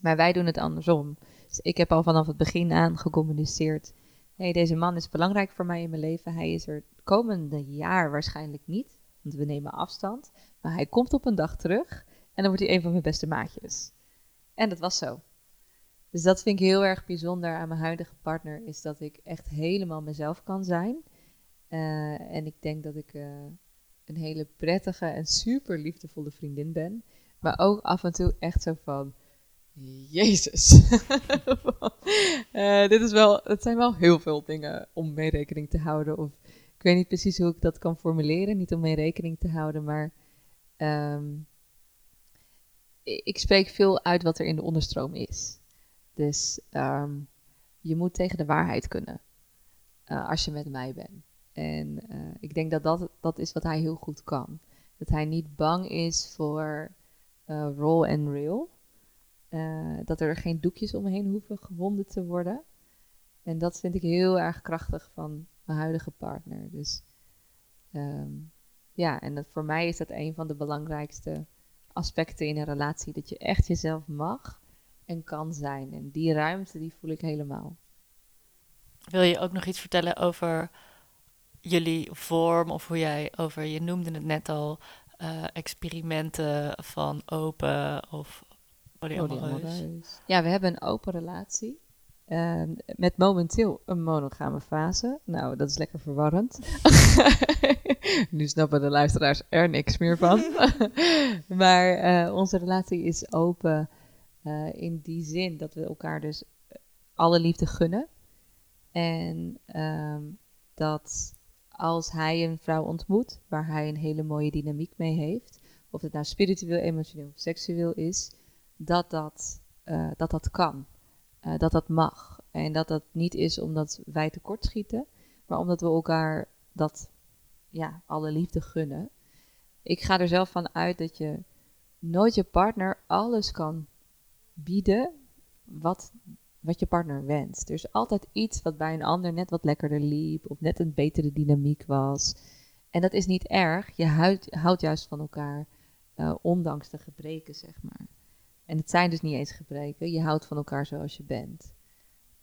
S3: Maar wij doen het andersom. Dus ik heb al vanaf het begin aan gecommuniceerd. Hey, deze man is belangrijk voor mij in mijn leven. Hij is er komende jaar waarschijnlijk niet. Want we nemen afstand. Maar hij komt op een dag terug. En dan wordt hij een van mijn beste maatjes. En dat was zo. Dus dat vind ik heel erg bijzonder aan mijn huidige partner. Is dat ik echt helemaal mezelf kan zijn. Uh, en ik denk dat ik uh, een hele prettige en super liefdevolle vriendin ben. Maar ook af en toe echt zo van, Jezus. uh, dit is wel, het zijn wel heel veel dingen om mee rekening te houden. Of ik weet niet precies hoe ik dat kan formuleren. Niet om mee rekening te houden, maar um, ik spreek veel uit wat er in de onderstroom is. Dus um, je moet tegen de waarheid kunnen uh, als je met mij bent. En uh, ik denk dat, dat dat is wat hij heel goed kan. Dat hij niet bang is voor uh, raw en real. dat er geen doekjes omheen hoeven gewonden te worden. En dat vind ik heel erg krachtig van mijn huidige partner. Dus um, ja, en voor mij is dat een van de belangrijkste aspecten in een relatie. Dat je echt jezelf mag en kan zijn. En die ruimte, die voel ik helemaal.
S1: Wil je ook nog iets vertellen over jullie vorm of hoe jij over, je noemde het net al, uh, experimenten van open of polyamoreus?
S3: Ja, we hebben een open relatie. Uh, met momenteel een monogame fase. Nou, dat is lekker verwarrend. nu snappen de luisteraars er niks meer van. maar uh, onze relatie is open uh, in die zin dat we elkaar dus alle liefde gunnen. En um, dat als hij een vrouw ontmoet waar hij een hele mooie dynamiek mee heeft, of het nou spiritueel, emotioneel of seksueel is, dat dat, uh, dat, dat kan. Uh, dat dat mag. En dat dat niet is omdat wij tekortschieten, maar omdat we elkaar dat, ja, alle liefde gunnen. Ik ga er zelf van uit dat je nooit je partner alles kan bieden wat wat je partner wenst. Er is altijd iets wat bij een ander net wat lekkerder liep of net een betere dynamiek was. En dat is niet erg. Je houdt, juist van elkaar, uh, ondanks de gebreken, zeg maar. En het zijn dus niet eens gebreken. Je houdt van elkaar zoals je bent.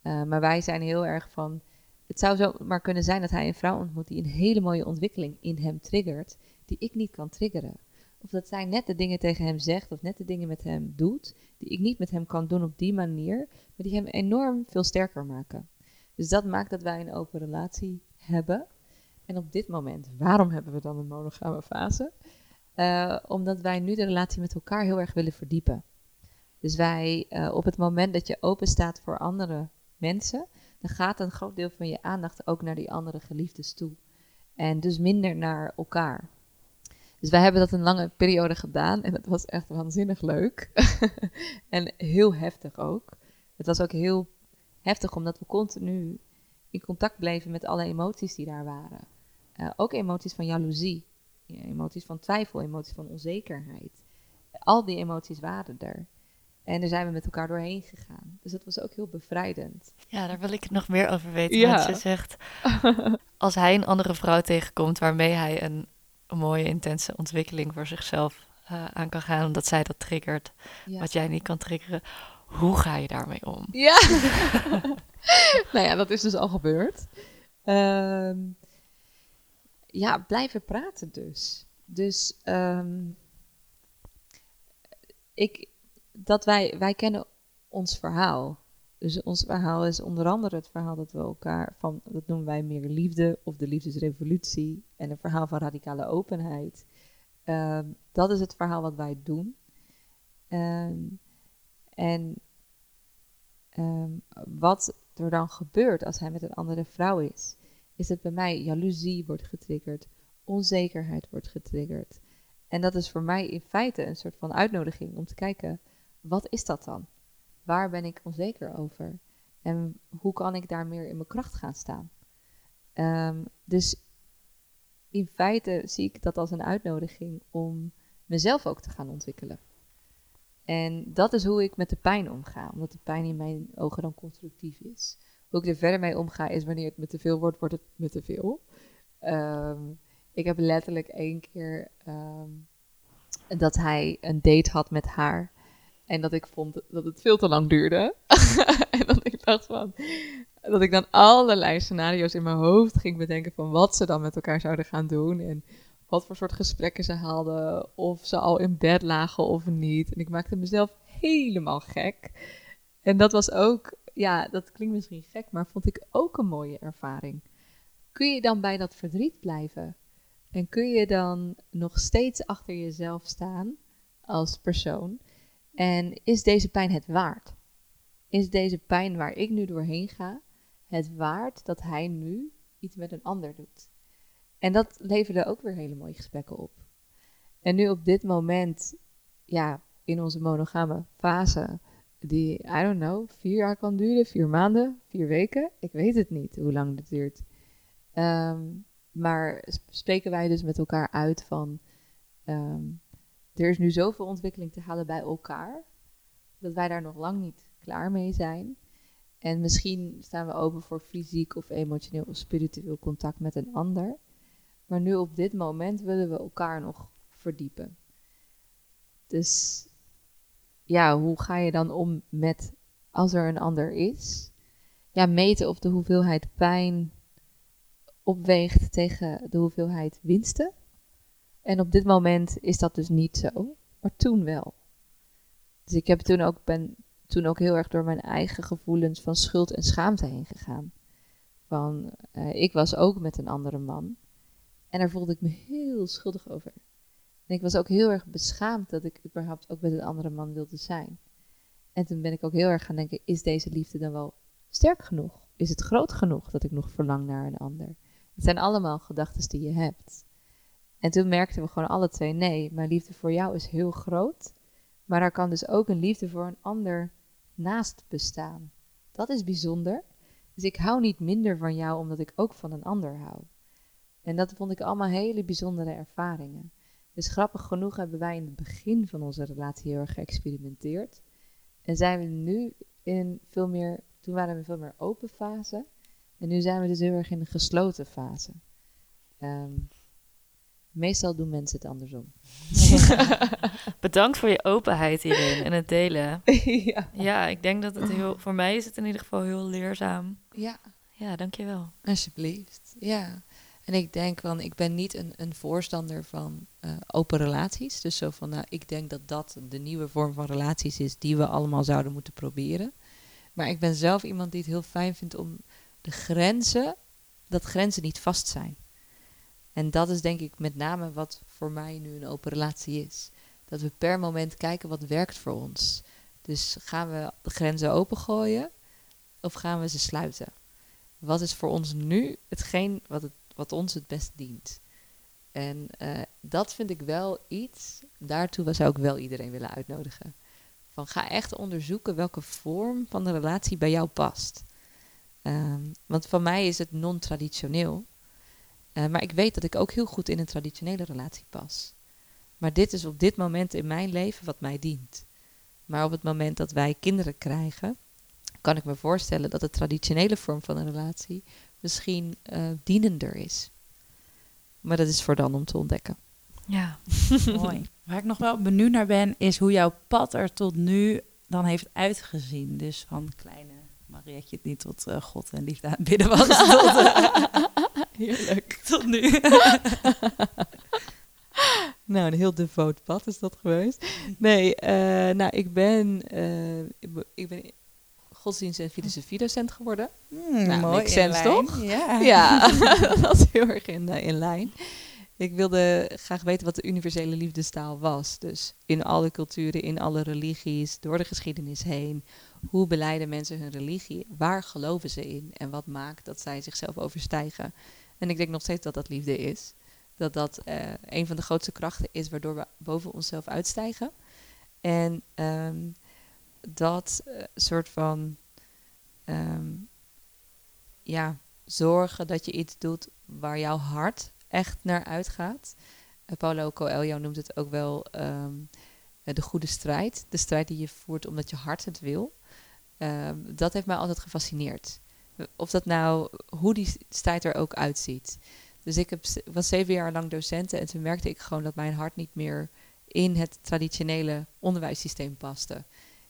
S3: Uh, maar wij zijn heel erg van. Het zou zo maar kunnen zijn dat hij een vrouw ontmoet die een hele mooie ontwikkeling in hem triggert, die ik niet kan triggeren. Of dat zij net de dingen tegen hem zegt of net de dingen met hem doet die ik niet met hem kan doen op die manier, maar die hem enorm veel sterker maken. Dus dat maakt dat wij een open relatie hebben. En op dit moment, waarom hebben we dan een monogame fase? Uh, omdat wij nu de relatie met elkaar heel erg willen verdiepen. Dus wij, uh, op het moment dat je open staat voor andere mensen, dan gaat een groot deel van je aandacht ook naar die andere geliefdes toe. En dus minder naar elkaar. Dus wij hebben dat een lange periode gedaan en het was echt waanzinnig leuk. en heel heftig ook. Het was ook heel heftig omdat we continu in contact bleven met alle emoties die daar waren. Uh, ook emoties van jaloezie, emoties van twijfel, emoties van onzekerheid. Al die emoties waren er. En daar zijn we met elkaar doorheen gegaan. Dus dat was ook heel bevrijdend.
S1: Ja, daar wil ik nog meer over weten. Ja. Want je zegt, als hij een andere vrouw tegenkomt waarmee hij een een mooie intense ontwikkeling voor zichzelf uh, aan kan gaan, omdat zij dat triggert, wat jij niet kan triggeren. Hoe ga je daarmee om?
S3: Ja, nou ja, dat is dus al gebeurd. Um, ja, blijven praten dus. Dus um, ik, dat wij, wij kennen ons verhaal. Dus ons verhaal is onder andere het verhaal dat we elkaar van, dat noemen wij meer liefde of de liefdesrevolutie en een verhaal van radicale openheid. Uh, dat is het verhaal wat wij doen. Um, en um, wat er dan gebeurt als hij met een andere vrouw is, is dat bij mij jaloezie wordt getriggerd, onzekerheid wordt getriggerd. En dat is voor mij in feite een soort van uitnodiging om te kijken, wat is dat dan? Waar ben ik onzeker over? En hoe kan ik daar meer in mijn kracht gaan staan? Um, dus in feite zie ik dat als een uitnodiging om mezelf ook te gaan ontwikkelen. En dat is hoe ik met de pijn omga, omdat de pijn in mijn ogen dan constructief is. Hoe ik er verder mee omga is wanneer het me te veel wordt, wordt het me te veel. Um, ik heb letterlijk één keer um, dat hij een date had met haar. En dat ik vond dat het veel te lang duurde. en dat ik dacht van. Dat ik dan allerlei scenario's in mijn hoofd ging bedenken van wat ze dan met elkaar zouden gaan doen. En wat voor soort gesprekken ze hadden. Of ze al in bed lagen of niet. En ik maakte mezelf helemaal gek. En dat was ook, ja, dat klinkt misschien gek, maar vond ik ook een mooie ervaring. Kun je dan bij dat verdriet blijven?
S4: En kun je dan nog steeds achter jezelf staan als persoon? En is deze pijn het waard? Is deze pijn waar ik nu doorheen ga, het waard dat hij nu iets met een ander doet? En dat leverde ook weer hele mooie gesprekken op. En nu op dit moment, ja, in onze monogame fase, die, I don't know, vier jaar kan duren, vier maanden, vier weken. Ik weet het niet hoe lang dit duurt. Ehm, maar spreken wij dus met elkaar uit van, ehm, er is nu zoveel ontwikkeling te halen bij elkaar, dat wij daar nog lang niet klaar mee zijn. En misschien staan we open voor fysiek of emotioneel of spiritueel contact met een ander. Maar nu op dit moment willen we elkaar nog verdiepen. Dus ja, hoe ga je dan om met als er een ander is? Ja, meten of de hoeveelheid pijn opweegt tegen de hoeveelheid winsten. En op dit moment is dat dus niet zo, maar toen wel. Dus ik heb toen ook, ben toen ook heel erg door mijn eigen gevoelens van schuld en schaamte heen gegaan. Van, uh, ik was ook met een andere man. En daar voelde ik me heel schuldig over. En ik was ook heel erg beschaamd dat ik überhaupt ook met een andere man wilde zijn. En toen ben ik ook heel erg gaan denken, is deze liefde dan wel sterk genoeg? Is het groot genoeg dat ik nog verlang naar een ander? Het zijn allemaal gedachten die je hebt. En toen merkten we gewoon alle twee, nee, mijn liefde voor jou is heel groot. Maar er kan dus ook een liefde voor een ander naast bestaan. Dat is bijzonder. Dus ik hou niet minder van jou omdat ik ook van een ander hou. En dat vond ik allemaal hele bijzondere ervaringen. Dus grappig genoeg hebben wij in het begin van onze relatie heel erg geëxperimenteerd. En zijn we nu in veel meer, toen waren we veel meer open fase. En nu zijn we dus heel erg in de gesloten fase. Ehm, meestal doen mensen het andersom.
S1: Bedankt voor je openheid hierin en het delen.
S4: ja.
S1: ja, ik denk dat het heel, voor mij is het in ieder geval heel leerzaam.
S3: Ja.
S1: Ja, dankjewel.
S3: Alsjeblieft. Ja. En ik denk van, ik ben niet een, een voorstander van uh, open relaties. Dus zo van, nou, ik denk dat dat de nieuwe vorm van relaties is die we allemaal zouden moeten proberen. Maar ik ben zelf iemand die het heel fijn vindt om de grenzen, dat grenzen niet vast zijn. En dat is denk ik met name wat voor mij nu een open relatie is. Dat we per moment kijken wat werkt voor ons. Dus gaan we de grenzen opengooien of gaan we ze sluiten? Wat is voor ons nu hetgeen wat, het, wat ons het best dient? En uh, dat vind ik wel iets, daartoe zou ik wel iedereen willen uitnodigen. Van ga echt onderzoeken welke vorm van de relatie bij jou past. Um, want voor mij is het non-traditioneel. Uh, maar ik weet dat ik ook heel goed in een traditionele relatie pas. Maar dit is op dit moment in mijn leven wat mij dient. Maar op het moment dat wij kinderen krijgen, kan ik me voorstellen dat de traditionele vorm van een relatie misschien uh, dienender is. Maar dat is voor dan om te ontdekken.
S1: Ja,
S2: mooi. Waar ik nog wel benieuwd naar ben, is hoe jouw pad er tot nu dan heeft uitgezien. Dus van kleine Marietje niet tot uh, God en liefde aan bidden was. tot, uh,
S3: Heerlijk.
S2: Tot nu.
S3: nou, een heel devoot pad is dat geweest. Nee, uh, nou, ik ben, ik ben godsdienst- en filosofie-docent geworden.
S2: Mm,
S3: nou,
S2: mooi,
S3: sense, toch?
S2: Ja,
S3: ja dat is heel erg in, in lijn. Ik wilde graag weten wat de universele liefdestaal was. Dus in alle culturen, in alle religies, door de geschiedenis heen. Hoe beleiden mensen hun religie? Waar geloven ze in? En wat maakt dat zij zichzelf overstijgen? En ik denk nog steeds dat dat liefde is. Dat dat uh, een van de grootste krachten is waardoor we boven onszelf uitstijgen. En um, dat uh, soort van um, ja, zorgen dat je iets doet waar jouw hart echt naar uitgaat. Uh, Paulo Coelho noemt het ook wel um, de goede strijd. De strijd die je voert omdat je hart het wil. Dat heeft mij altijd gefascineerd. Of dat nou, hoe die strijd er ook uitziet. Dus ik heb, was zeven jaar lang docent en toen merkte ik gewoon dat mijn hart niet meer in het traditionele onderwijssysteem paste.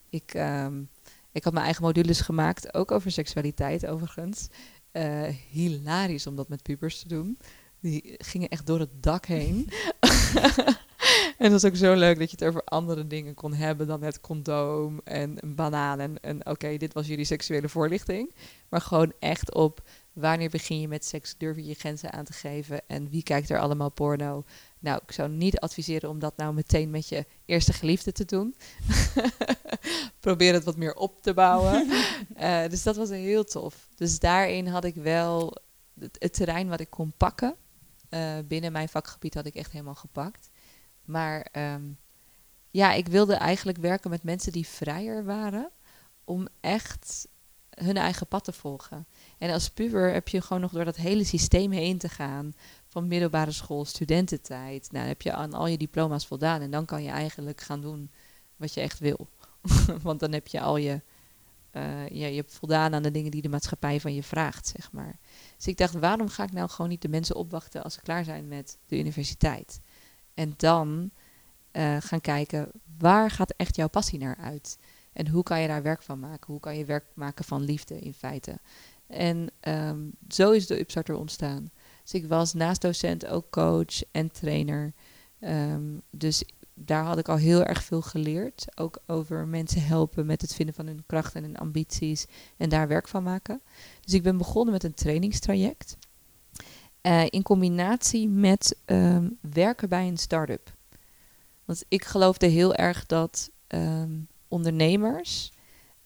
S3: Ik, um, ik had mijn eigen modules gemaakt, ook over seksualiteit overigens. Uh, hilarisch om dat met pubers te doen. Die gingen echt door het dak heen. en het was ook zo leuk dat je het over andere dingen kon hebben dan het condoom en een banaan. En, en oké, okay, dit was jullie seksuele voorlichting. Maar gewoon echt op Wanneer begin je met seks? Durf je je grenzen aan te geven? En wie kijkt er allemaal porno? Nou, ik zou niet adviseren om dat nou meteen met je eerste geliefde te doen. Probeer het wat meer op te bouwen. uh, dus dat was heel tof. Dus daarin had ik wel het, terrein wat ik kon pakken. Uh, binnen mijn vakgebied had ik echt helemaal gepakt. Maar um, ja, ik wilde eigenlijk werken met mensen die vrijer waren. Om echt hun eigen pad te volgen. En als puber heb je gewoon nog door dat hele systeem heen te gaan. Van middelbare school, studententijd. Nou, heb je aan al je diploma's voldaan. En dan kan je eigenlijk gaan doen wat je echt wil. Want dan heb je al je, uh, je, je hebt voldaan aan de dingen die de maatschappij van je vraagt, zeg maar. Dus ik dacht, waarom ga ik nou gewoon niet de mensen opwachten als ze klaar zijn met de universiteit? En dan uh, gaan kijken, waar gaat echt jouw passie naar uit? En hoe kan je daar werk van maken? Hoe kan je werk maken van liefde in feite? En um, zo is de Upstarter ontstaan. Dus ik was naast docent ook coach en trainer. Um, dus daar had ik al heel erg veel geleerd. Ook over mensen helpen met het vinden van hun krachten en hun ambities. En daar werk van maken. Dus ik ben begonnen met een trainingstraject. Uh, in combinatie met um, werken bij een start-up. Want ik geloofde heel erg dat um, ondernemers,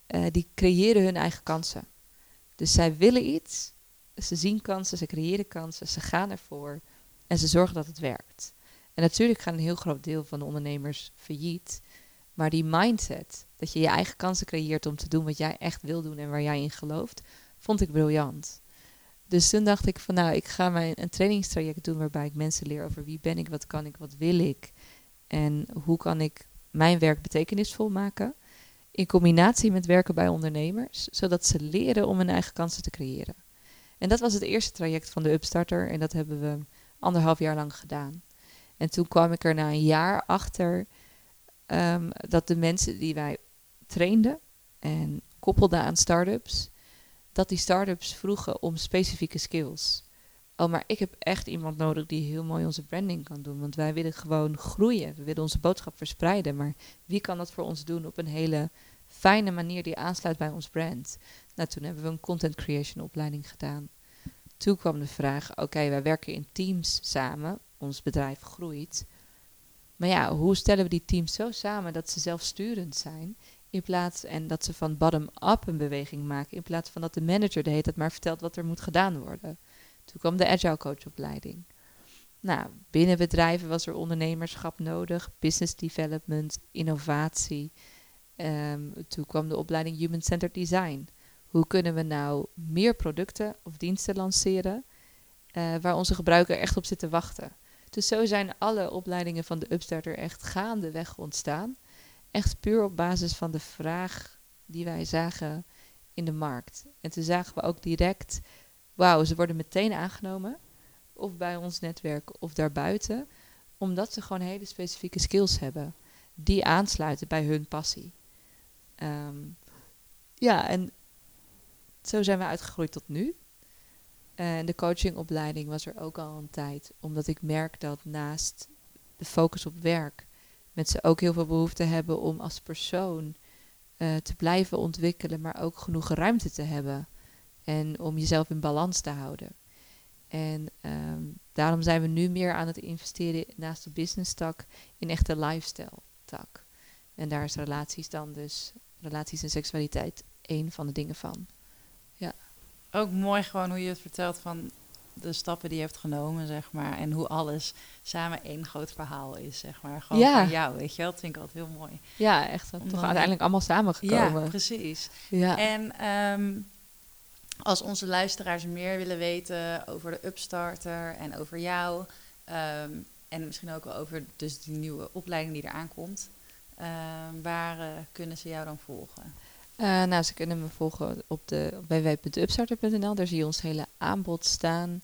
S3: uh, die creëren hun eigen kansen. Dus zij willen iets, ze zien kansen, ze creëren kansen, ze gaan ervoor en ze zorgen dat het werkt. En natuurlijk gaat een heel groot deel van de ondernemers failliet. Maar die mindset, dat je je eigen kansen creëert om te doen wat jij echt wil doen en waar jij in gelooft, vond ik briljant. Dus toen dacht ik van nou, ik ga mijn een trainingstraject doen waarbij ik mensen leer over wie ben ik, wat kan ik, wat wil ik. En hoe kan ik mijn werk betekenisvol maken. In combinatie met werken bij ondernemers, zodat ze leren om hun eigen kansen te creëren. En dat was het eerste traject van de Upstarter en dat hebben we anderhalf jaar lang gedaan. En toen kwam ik er na een jaar achter um, dat de mensen die wij trainden en koppelden aan startups, dat die startups vroegen om specifieke skills. Oh, maar ik heb echt iemand nodig die heel mooi onze branding kan doen. Want wij willen gewoon groeien. We willen onze boodschap verspreiden. Maar wie kan dat voor ons doen op een hele fijne manier die aansluit bij ons brand? Nou, toen hebben we een content creation opleiding gedaan. Toen kwam de vraag: oké, wij werken in teams samen. Ons bedrijf groeit. Maar ja, hoe stellen we die teams zo samen dat ze zelfsturend zijn? In plaats en dat ze van bottom-up een beweging maken. In plaats van dat de manager de hele tijd maar vertelt wat er moet gedaan worden. Toen kwam de Agile Coachopleiding. Nou, binnen bedrijven was er ondernemerschap nodig, business development, innovatie. Um, toen kwam de opleiding Human Centered Design. Hoe kunnen we nou meer producten of diensten lanceren uh, waar onze gebruiker echt op zit te wachten? Dus zo zijn alle opleidingen van de Upstarter echt gaandeweg ontstaan. Echt puur op basis van de vraag die wij zagen in de markt. En toen zagen we ook direct wauw, ze worden meteen aangenomen. Of bij ons netwerk of daarbuiten. Omdat ze gewoon hele specifieke skills hebben. Die aansluiten bij hun passie. Um, ja, en zo zijn we uitgegroeid tot nu. En de coachingopleiding was er ook al een tijd. Omdat ik merk dat naast de focus op werk... mensen ook heel veel behoefte hebben om als persoon... Uh, te blijven ontwikkelen, maar ook genoeg ruimte te hebben en om jezelf in balans te houden. En um, daarom zijn we nu meer aan het investeren naast de business tak in echte lifestyle tak. En daar is relaties dan dus, relaties en seksualiteit één van de dingen van. Ja.
S2: Ook mooi gewoon hoe je het vertelt van de stappen die je hebt genomen, zeg maar. En hoe alles samen één groot verhaal is, zeg maar. Gewoon ja. van jou, weet je wel. Dat vind ik altijd heel mooi.
S3: Ja, echt. Toch uiteindelijk allemaal samengekomen.
S2: Ja, precies. Ja. En um, als onze luisteraars meer willen weten over de Upstarter en over jou, ehm, en misschien ook wel over dus die nieuwe opleiding die eraan komt, um, waar uh, kunnen ze jou dan volgen?
S3: Uh, nou, ze kunnen me volgen op de www.upstarter.nl. Daar zie je ons hele aanbod staan.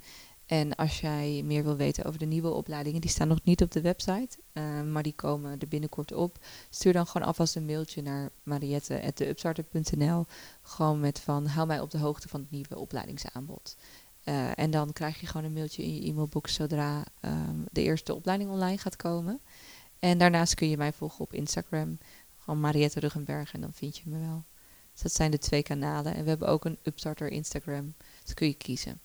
S3: En als jij meer wil weten over de nieuwe opleidingen, die staan nog niet op de website, uh, maar die komen er binnenkort op. Stuur dan gewoon alvast een mailtje naar mariette.upstarter.nl. Gewoon met van, hou mij op de hoogte van het nieuwe opleidingsaanbod. Uh, en dan krijg je gewoon een mailtje in je e-mailbox zodra um, de eerste opleiding online gaat komen. En daarnaast kun je mij volgen op Instagram, gewoon Mariette Ruggenberg en dan vind je me wel.
S5: Dus dat zijn de twee kanalen. En we hebben ook een Upstarter Instagram. Dus kun je kiezen.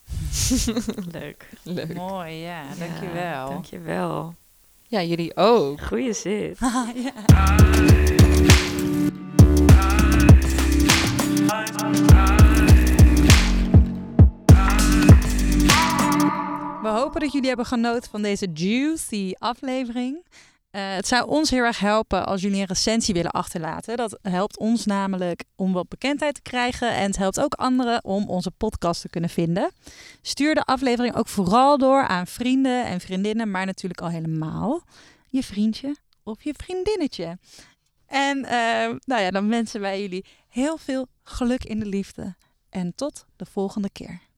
S1: Leuk.
S5: Leuk.
S6: Mooi, ja. Dankjewel.
S1: Dankjewel.
S5: Ja, jullie ook.
S1: Goeie zit.
S2: ja. We hopen dat jullie hebben genoten van deze juicy aflevering. Uh, het zou ons heel erg helpen als jullie een recensie willen achterlaten. Dat helpt ons namelijk om wat bekendheid te krijgen. En het helpt ook anderen om onze podcast te kunnen vinden. Stuur de aflevering ook vooral door aan vrienden en vriendinnen. Maar natuurlijk al helemaal je vriendje of je vriendinnetje. En uh, nou ja, dan wensen wij jullie heel veel geluk in de liefde. En tot de volgende keer.